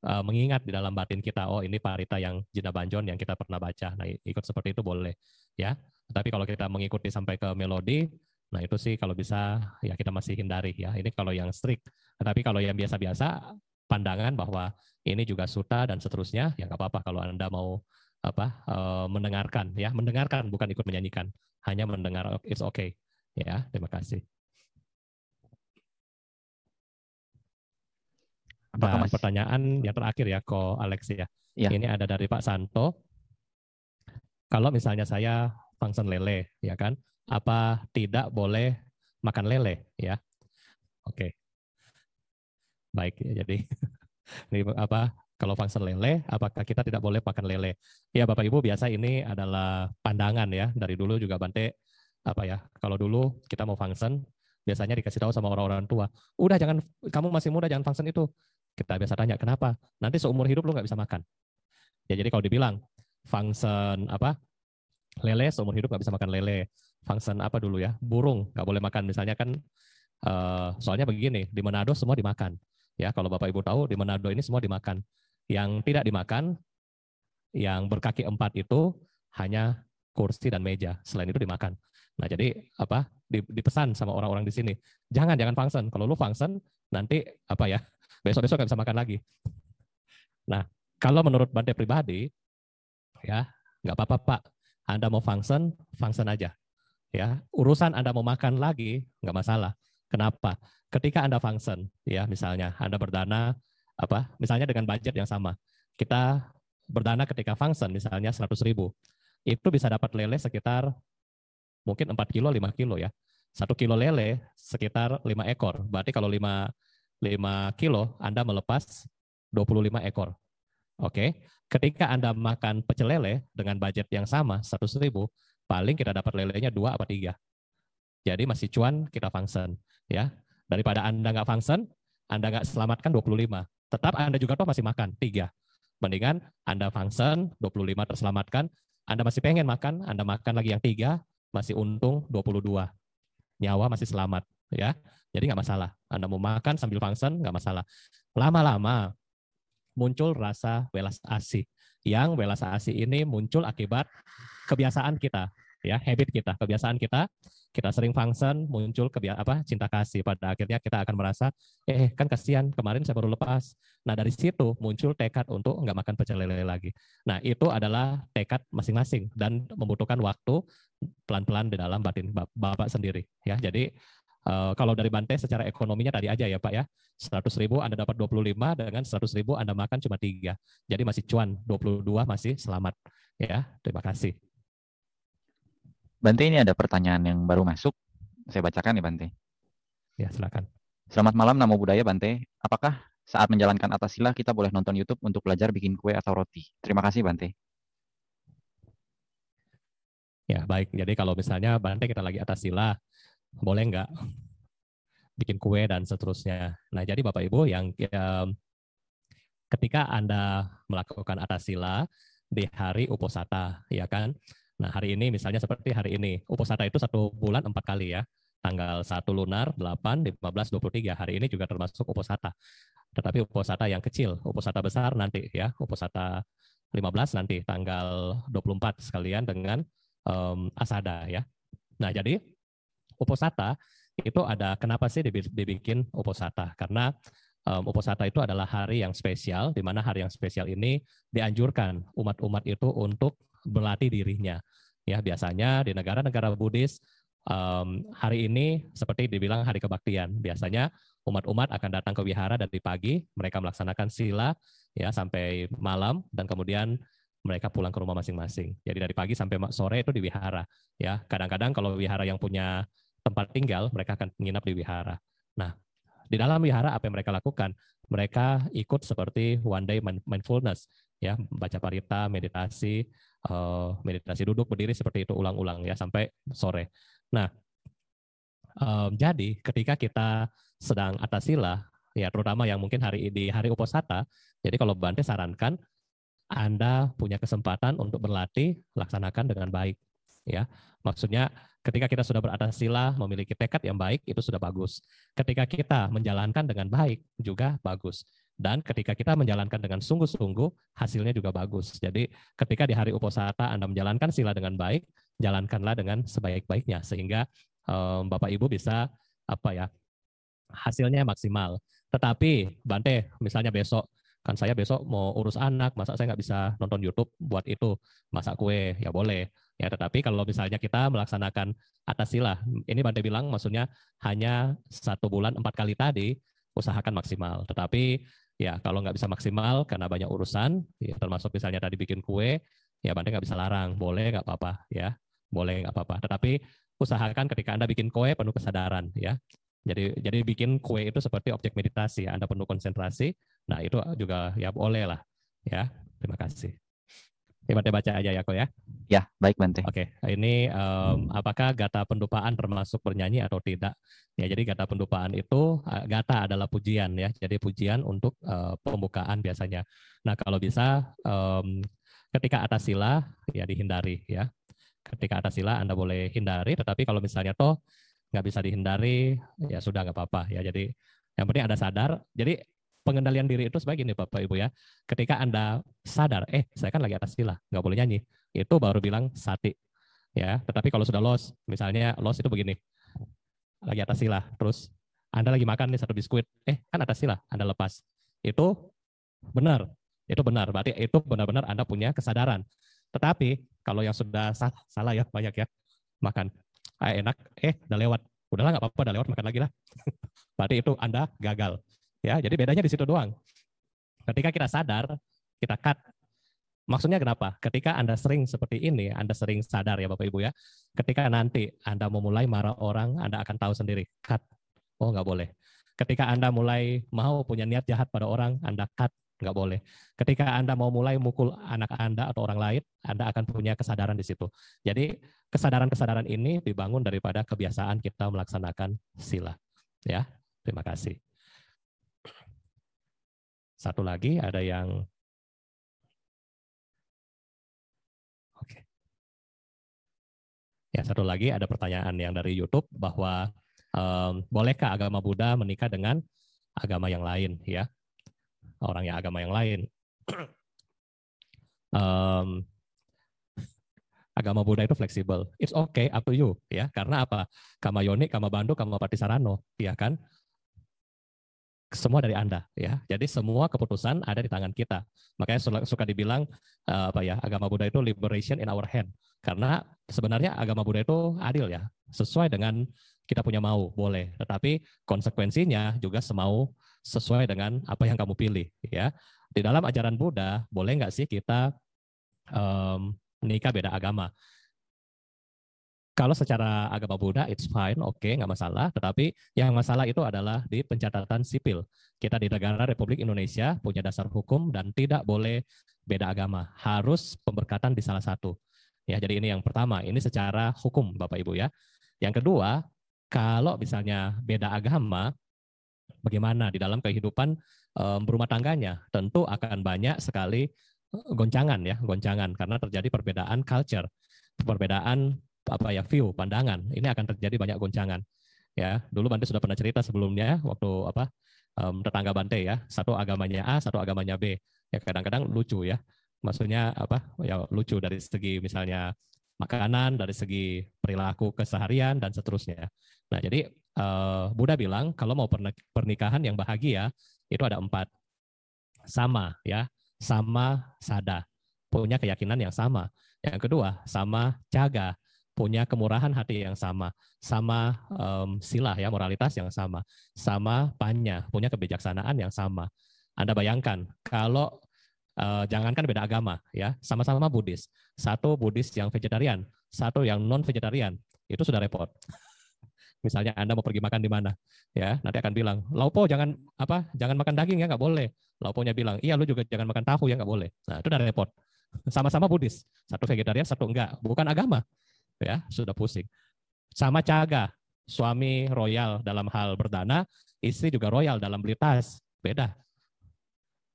uh, mengingat di dalam batin kita oh ini parita yang Jina Banjon yang kita pernah baca. Nah ikut seperti itu boleh ya. Tetapi kalau kita mengikuti sampai ke melodi nah itu sih kalau bisa ya kita masih hindari ya. Ini kalau yang strict. Tetapi kalau yang biasa-biasa pandangan bahwa ini juga suta dan seterusnya ya nggak apa-apa kalau anda mau apa uh, mendengarkan ya. Mendengarkan bukan ikut menyanyikan. Hanya mendengar it's okay ya. Terima kasih Apakah Dan pertanyaan yang terakhir ya, Ko Alex ya. ya. Ini ada dari Pak Santo. Kalau misalnya saya function lele, ya kan, apa tidak boleh makan lele, ya? Oke. Baik, ya, jadi ini apa? Kalau function lele, apakah kita tidak boleh makan lele? Ya, Bapak Ibu, biasa ini adalah pandangan ya. Dari dulu juga Bante apa ya? Kalau dulu kita mau function, biasanya dikasih tahu sama orang-orang tua, udah jangan kamu masih muda jangan function itu. Kita biasa tanya, kenapa? Nanti seumur hidup lu nggak bisa makan. Ya jadi kalau dibilang function apa lele seumur hidup nggak bisa makan lele. Function apa dulu ya? Burung nggak boleh makan. Misalnya kan uh, soalnya begini di Manado semua dimakan. Ya kalau bapak ibu tahu di Manado ini semua dimakan. Yang tidak dimakan, yang berkaki empat itu hanya kursi dan meja. Selain itu dimakan. Nah jadi apa? Dipesan sama orang-orang di sini, jangan jangan function. Kalau lu function nanti apa ya? Besok-besok nggak bisa makan lagi. Nah, kalau menurut Bante pribadi, ya nggak apa-apa Pak, Anda mau function, function aja. Ya, urusan Anda mau makan lagi nggak masalah. Kenapa? Ketika Anda function, ya misalnya Anda berdana apa? Misalnya dengan budget yang sama, kita berdana ketika function misalnya 100 ribu, itu bisa dapat lele sekitar mungkin 4 kilo, 5 kilo ya. Satu kilo lele sekitar 5 ekor. Berarti kalau 5 5 kilo, Anda melepas 25 ekor. Oke, ketika Anda makan pecel lele dengan budget yang sama, 100 ribu, paling kita dapat lelenya dua apa tiga. Jadi masih cuan kita function. ya. Daripada Anda nggak function, Anda nggak selamatkan 25. Tetap Anda juga toh masih makan, tiga. Mendingan Anda function, 25 terselamatkan, Anda masih pengen makan, Anda makan lagi yang tiga, masih untung 22. Nyawa masih selamat. ya. Jadi nggak masalah. Anda mau makan sambil function, nggak masalah. Lama-lama muncul rasa welas asih. Yang welas asih ini muncul akibat kebiasaan kita, ya habit kita, kebiasaan kita. Kita sering function, muncul kebia apa cinta kasih. Pada akhirnya kita akan merasa, eh kan kasihan kemarin saya baru lepas. Nah dari situ muncul tekad untuk nggak makan pecel lele lagi. Nah itu adalah tekad masing-masing dan membutuhkan waktu pelan-pelan di dalam batin bapak sendiri. Ya jadi Uh, kalau dari Bante secara ekonominya tadi aja ya Pak ya, 100 ribu Anda dapat 25, dengan 100 ribu Anda makan cuma tiga. Jadi masih cuan, 22 masih selamat. Ya, terima kasih. Bante ini ada pertanyaan yang baru masuk. Saya bacakan ya Bante. Ya, silakan. Selamat malam, Namo Budaya Bante. Apakah saat menjalankan atas sila kita boleh nonton YouTube untuk belajar bikin kue atau roti? Terima kasih Bante. Ya, baik. Jadi kalau misalnya Bante kita lagi atas sila, boleh nggak bikin kue dan seterusnya. Nah, jadi Bapak Ibu yang ya, ketika Anda melakukan atas sila, di hari Uposata, ya kan? Nah, hari ini misalnya seperti hari ini, Uposata itu satu bulan empat kali ya. Tanggal 1 lunar, 8, 15, 23. Hari ini juga termasuk Uposata. Tetapi Uposata yang kecil, Uposata besar nanti ya, Uposata 15 nanti tanggal 24 sekalian dengan um, Asada ya. Nah, jadi Uposata itu ada kenapa sih dibikin Uposata? Karena um, Uposata itu adalah hari yang spesial, di mana hari yang spesial ini dianjurkan umat-umat itu untuk berlatih dirinya. Ya biasanya di negara-negara Buddhis um, hari ini seperti dibilang hari kebaktian. Biasanya umat-umat akan datang ke wihara dari pagi, mereka melaksanakan sila ya sampai malam dan kemudian mereka pulang ke rumah masing-masing. Jadi dari pagi sampai sore itu di wihara. Ya, kadang-kadang kalau wihara yang punya tempat tinggal, mereka akan menginap di wihara. Nah, di dalam wihara apa yang mereka lakukan? Mereka ikut seperti one day mindfulness, ya, baca parita, meditasi, uh, meditasi duduk berdiri seperti itu ulang-ulang ya sampai sore. Nah, um, jadi ketika kita sedang atas sila, ya terutama yang mungkin hari di hari uposata, jadi kalau Bante sarankan Anda punya kesempatan untuk berlatih, laksanakan dengan baik. Ya, maksudnya Ketika kita sudah beratas sila, memiliki tekad yang baik, itu sudah bagus. Ketika kita menjalankan dengan baik, juga bagus. Dan ketika kita menjalankan dengan sungguh-sungguh, hasilnya juga bagus. Jadi ketika di hari uposata Anda menjalankan sila dengan baik, jalankanlah dengan sebaik-baiknya. Sehingga um, Bapak Ibu bisa apa ya hasilnya maksimal. Tetapi Bante, misalnya besok kan saya besok mau urus anak, masa saya nggak bisa nonton YouTube buat itu, masak kue, ya boleh. Ya, tetapi kalau misalnya kita melaksanakan atas sila, ini Bante bilang maksudnya hanya satu bulan empat kali tadi, usahakan maksimal. Tetapi ya kalau nggak bisa maksimal karena banyak urusan, ya termasuk misalnya tadi bikin kue, ya Bante nggak bisa larang, boleh nggak apa-apa, ya boleh nggak apa-apa. Tetapi usahakan ketika Anda bikin kue penuh kesadaran, ya. Jadi jadi bikin kue itu seperti objek meditasi, Anda penuh konsentrasi. Nah itu juga ya boleh lah, ya. Terima kasih. Ya, Bante baca aja ya kok ya. Ya, baik Bante. Oke, ini um, apakah gata pendupaan termasuk bernyanyi atau tidak? Ya, jadi gata pendupaan itu gata adalah pujian ya. Jadi pujian untuk uh, pembukaan biasanya. Nah, kalau bisa um, ketika atas sila ya dihindari ya. Ketika atas sila Anda boleh hindari, tetapi kalau misalnya toh nggak bisa dihindari, ya sudah nggak apa-apa ya. Jadi yang penting Anda sadar. Jadi pengendalian diri itu sebagai ini Bapak Ibu ya. Ketika Anda sadar, eh saya kan lagi atas sila, nggak boleh nyanyi. Itu baru bilang sati. Ya, tetapi kalau sudah los, misalnya los itu begini. Lagi atas sila, terus Anda lagi makan nih satu biskuit, eh kan atas sila, Anda lepas. Itu benar. Itu benar. Berarti itu benar-benar Anda punya kesadaran. Tetapi kalau yang sudah salah, salah ya banyak ya makan. Ah, enak, eh udah lewat. Udahlah nggak apa-apa, udah lewat makan lagi lah. Berarti itu Anda gagal. Ya, jadi bedanya di situ doang. Ketika kita sadar, kita cut. Maksudnya kenapa? Ketika Anda sering seperti ini, Anda sering sadar ya Bapak Ibu ya. Ketika nanti Anda mau mulai marah orang, Anda akan tahu sendiri, cut. Oh nggak boleh. Ketika Anda mulai mau punya niat jahat pada orang, Anda cut. Nggak boleh. Ketika Anda mau mulai mukul anak Anda atau orang lain, Anda akan punya kesadaran di situ. Jadi kesadaran-kesadaran ini dibangun daripada kebiasaan kita melaksanakan sila. Ya, terima kasih. Satu lagi ada yang Oke. Ya, satu lagi ada pertanyaan yang dari YouTube bahwa um, bolehkah agama Buddha menikah dengan agama yang lain ya? Orang yang agama yang lain. um, agama Buddha itu fleksibel. It's okay, up to you, ya. Karena apa? Kama Yoni, Kama Bandu, Kama Patisarano, ya kan? Semua dari Anda ya. Jadi semua keputusan ada di tangan kita. Makanya suka dibilang uh, apa ya, agama Buddha itu liberation in our hand. Karena sebenarnya agama Buddha itu adil ya, sesuai dengan kita punya mau, boleh. Tetapi konsekuensinya juga semau sesuai dengan apa yang kamu pilih ya. Di dalam ajaran Buddha, boleh nggak sih kita um, menikah beda agama? Kalau secara agama Buddha it's fine, oke, okay, nggak masalah. Tetapi yang masalah itu adalah di pencatatan sipil. Kita di negara Republik Indonesia punya dasar hukum dan tidak boleh beda agama. Harus pemberkatan di salah satu. Ya, jadi ini yang pertama. Ini secara hukum, Bapak Ibu ya. Yang kedua, kalau misalnya beda agama, bagaimana di dalam kehidupan um, berumah tangganya? Tentu akan banyak sekali goncangan ya, goncangan karena terjadi perbedaan culture, perbedaan apa ya view, pandangan. Ini akan terjadi banyak goncangan. Ya, dulu Bante sudah pernah cerita sebelumnya waktu apa um, tetangga Bante ya, satu agamanya A, satu agamanya B. Ya kadang-kadang lucu ya. Maksudnya apa? Ya lucu dari segi misalnya makanan, dari segi perilaku keseharian dan seterusnya. Nah, jadi uh, Buddha bilang kalau mau pernikahan yang bahagia itu ada empat sama ya, sama sada, punya keyakinan yang sama. Yang kedua, sama jaga, punya kemurahan hati yang sama, sama um, sila ya moralitas yang sama, sama panya, punya kebijaksanaan yang sama. Anda bayangkan kalau uh, jangankan beda agama ya, sama-sama Buddhis. Satu Buddhis yang vegetarian, satu yang non vegetarian. Itu sudah repot. Misalnya Anda mau pergi makan di mana, ya nanti akan bilang, Laupo jangan apa, jangan makan daging ya nggak boleh. Lauponya bilang, iya lu juga jangan makan tahu ya nggak boleh. Nah itu udah repot. Sama-sama Buddhis, satu vegetarian, satu enggak, bukan agama, ya sudah pusing. Sama caga, suami royal dalam hal berdana, istri juga royal dalam beli tas, beda.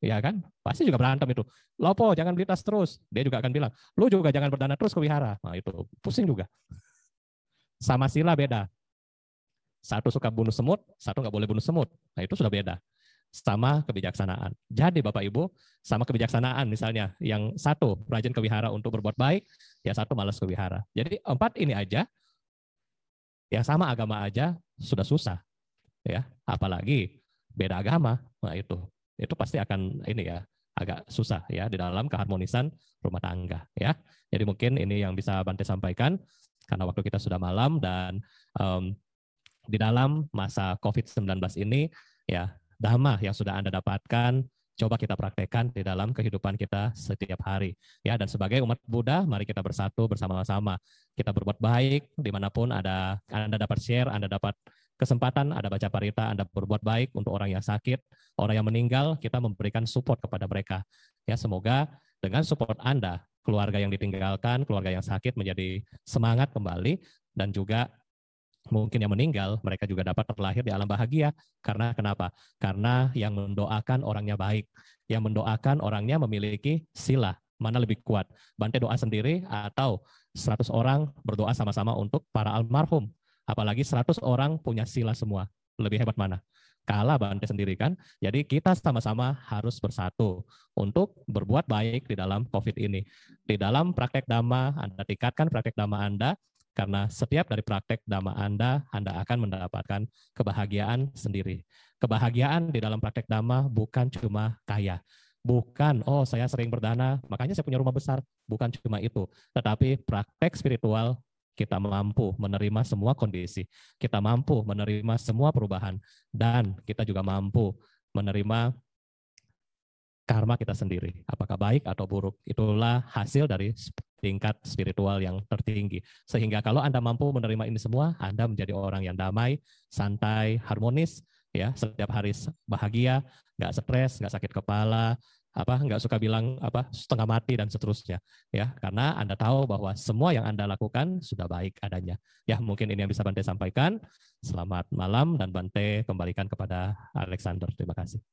Ya kan? Pasti juga berantem itu. Lopo, jangan beli tas terus. Dia juga akan bilang, lu juga jangan berdana terus ke wihara. Nah itu, pusing juga. Sama sila beda. Satu suka bunuh semut, satu nggak boleh bunuh semut. Nah itu sudah beda. Sama kebijaksanaan. Jadi Bapak Ibu, sama kebijaksanaan misalnya. Yang satu rajin ke wihara untuk berbuat baik, ya satu malas ke wihara. Jadi empat ini aja, yang sama agama aja sudah susah. ya Apalagi beda agama. Nah itu itu pasti akan ini ya agak susah ya di dalam keharmonisan rumah tangga ya. Jadi mungkin ini yang bisa Bante sampaikan karena waktu kita sudah malam dan um, di dalam masa COVID-19 ini ya dhamma yang sudah Anda dapatkan coba kita praktekkan di dalam kehidupan kita setiap hari ya dan sebagai umat Buddha mari kita bersatu bersama-sama kita berbuat baik di mana pun ada Anda dapat share Anda dapat kesempatan, ada baca parita, Anda berbuat baik untuk orang yang sakit, orang yang meninggal, kita memberikan support kepada mereka. Ya, semoga dengan support Anda, keluarga yang ditinggalkan, keluarga yang sakit menjadi semangat kembali dan juga mungkin yang meninggal, mereka juga dapat terlahir di alam bahagia. Karena kenapa? Karena yang mendoakan orangnya baik. Yang mendoakan orangnya memiliki sila. Mana lebih kuat? Bante doa sendiri atau 100 orang berdoa sama-sama untuk para almarhum. Apalagi 100 orang punya sila semua. Lebih hebat mana? Kalah Bante sendiri kan. Jadi kita sama-sama harus bersatu untuk berbuat baik di dalam COVID ini. Di dalam praktek dhamma, Anda tingkatkan praktek dhamma Anda, karena setiap dari praktek dhamma Anda, Anda akan mendapatkan kebahagiaan sendiri. Kebahagiaan di dalam praktek dhamma bukan cuma kaya, bukan oh saya sering berdana makanya saya punya rumah besar. Bukan cuma itu. Tetapi praktek spiritual kita mampu menerima semua kondisi, kita mampu menerima semua perubahan, dan kita juga mampu menerima karma kita sendiri, apakah baik atau buruk. Itulah hasil dari tingkat spiritual yang tertinggi. Sehingga kalau Anda mampu menerima ini semua, Anda menjadi orang yang damai, santai, harmonis, ya. Setiap hari bahagia, nggak stres, nggak sakit kepala, apa nggak suka bilang apa setengah mati dan seterusnya ya. Karena anda tahu bahwa semua yang anda lakukan sudah baik adanya. Ya mungkin ini yang bisa Bante sampaikan. Selamat malam dan Bante kembalikan kepada Alexander. Terima kasih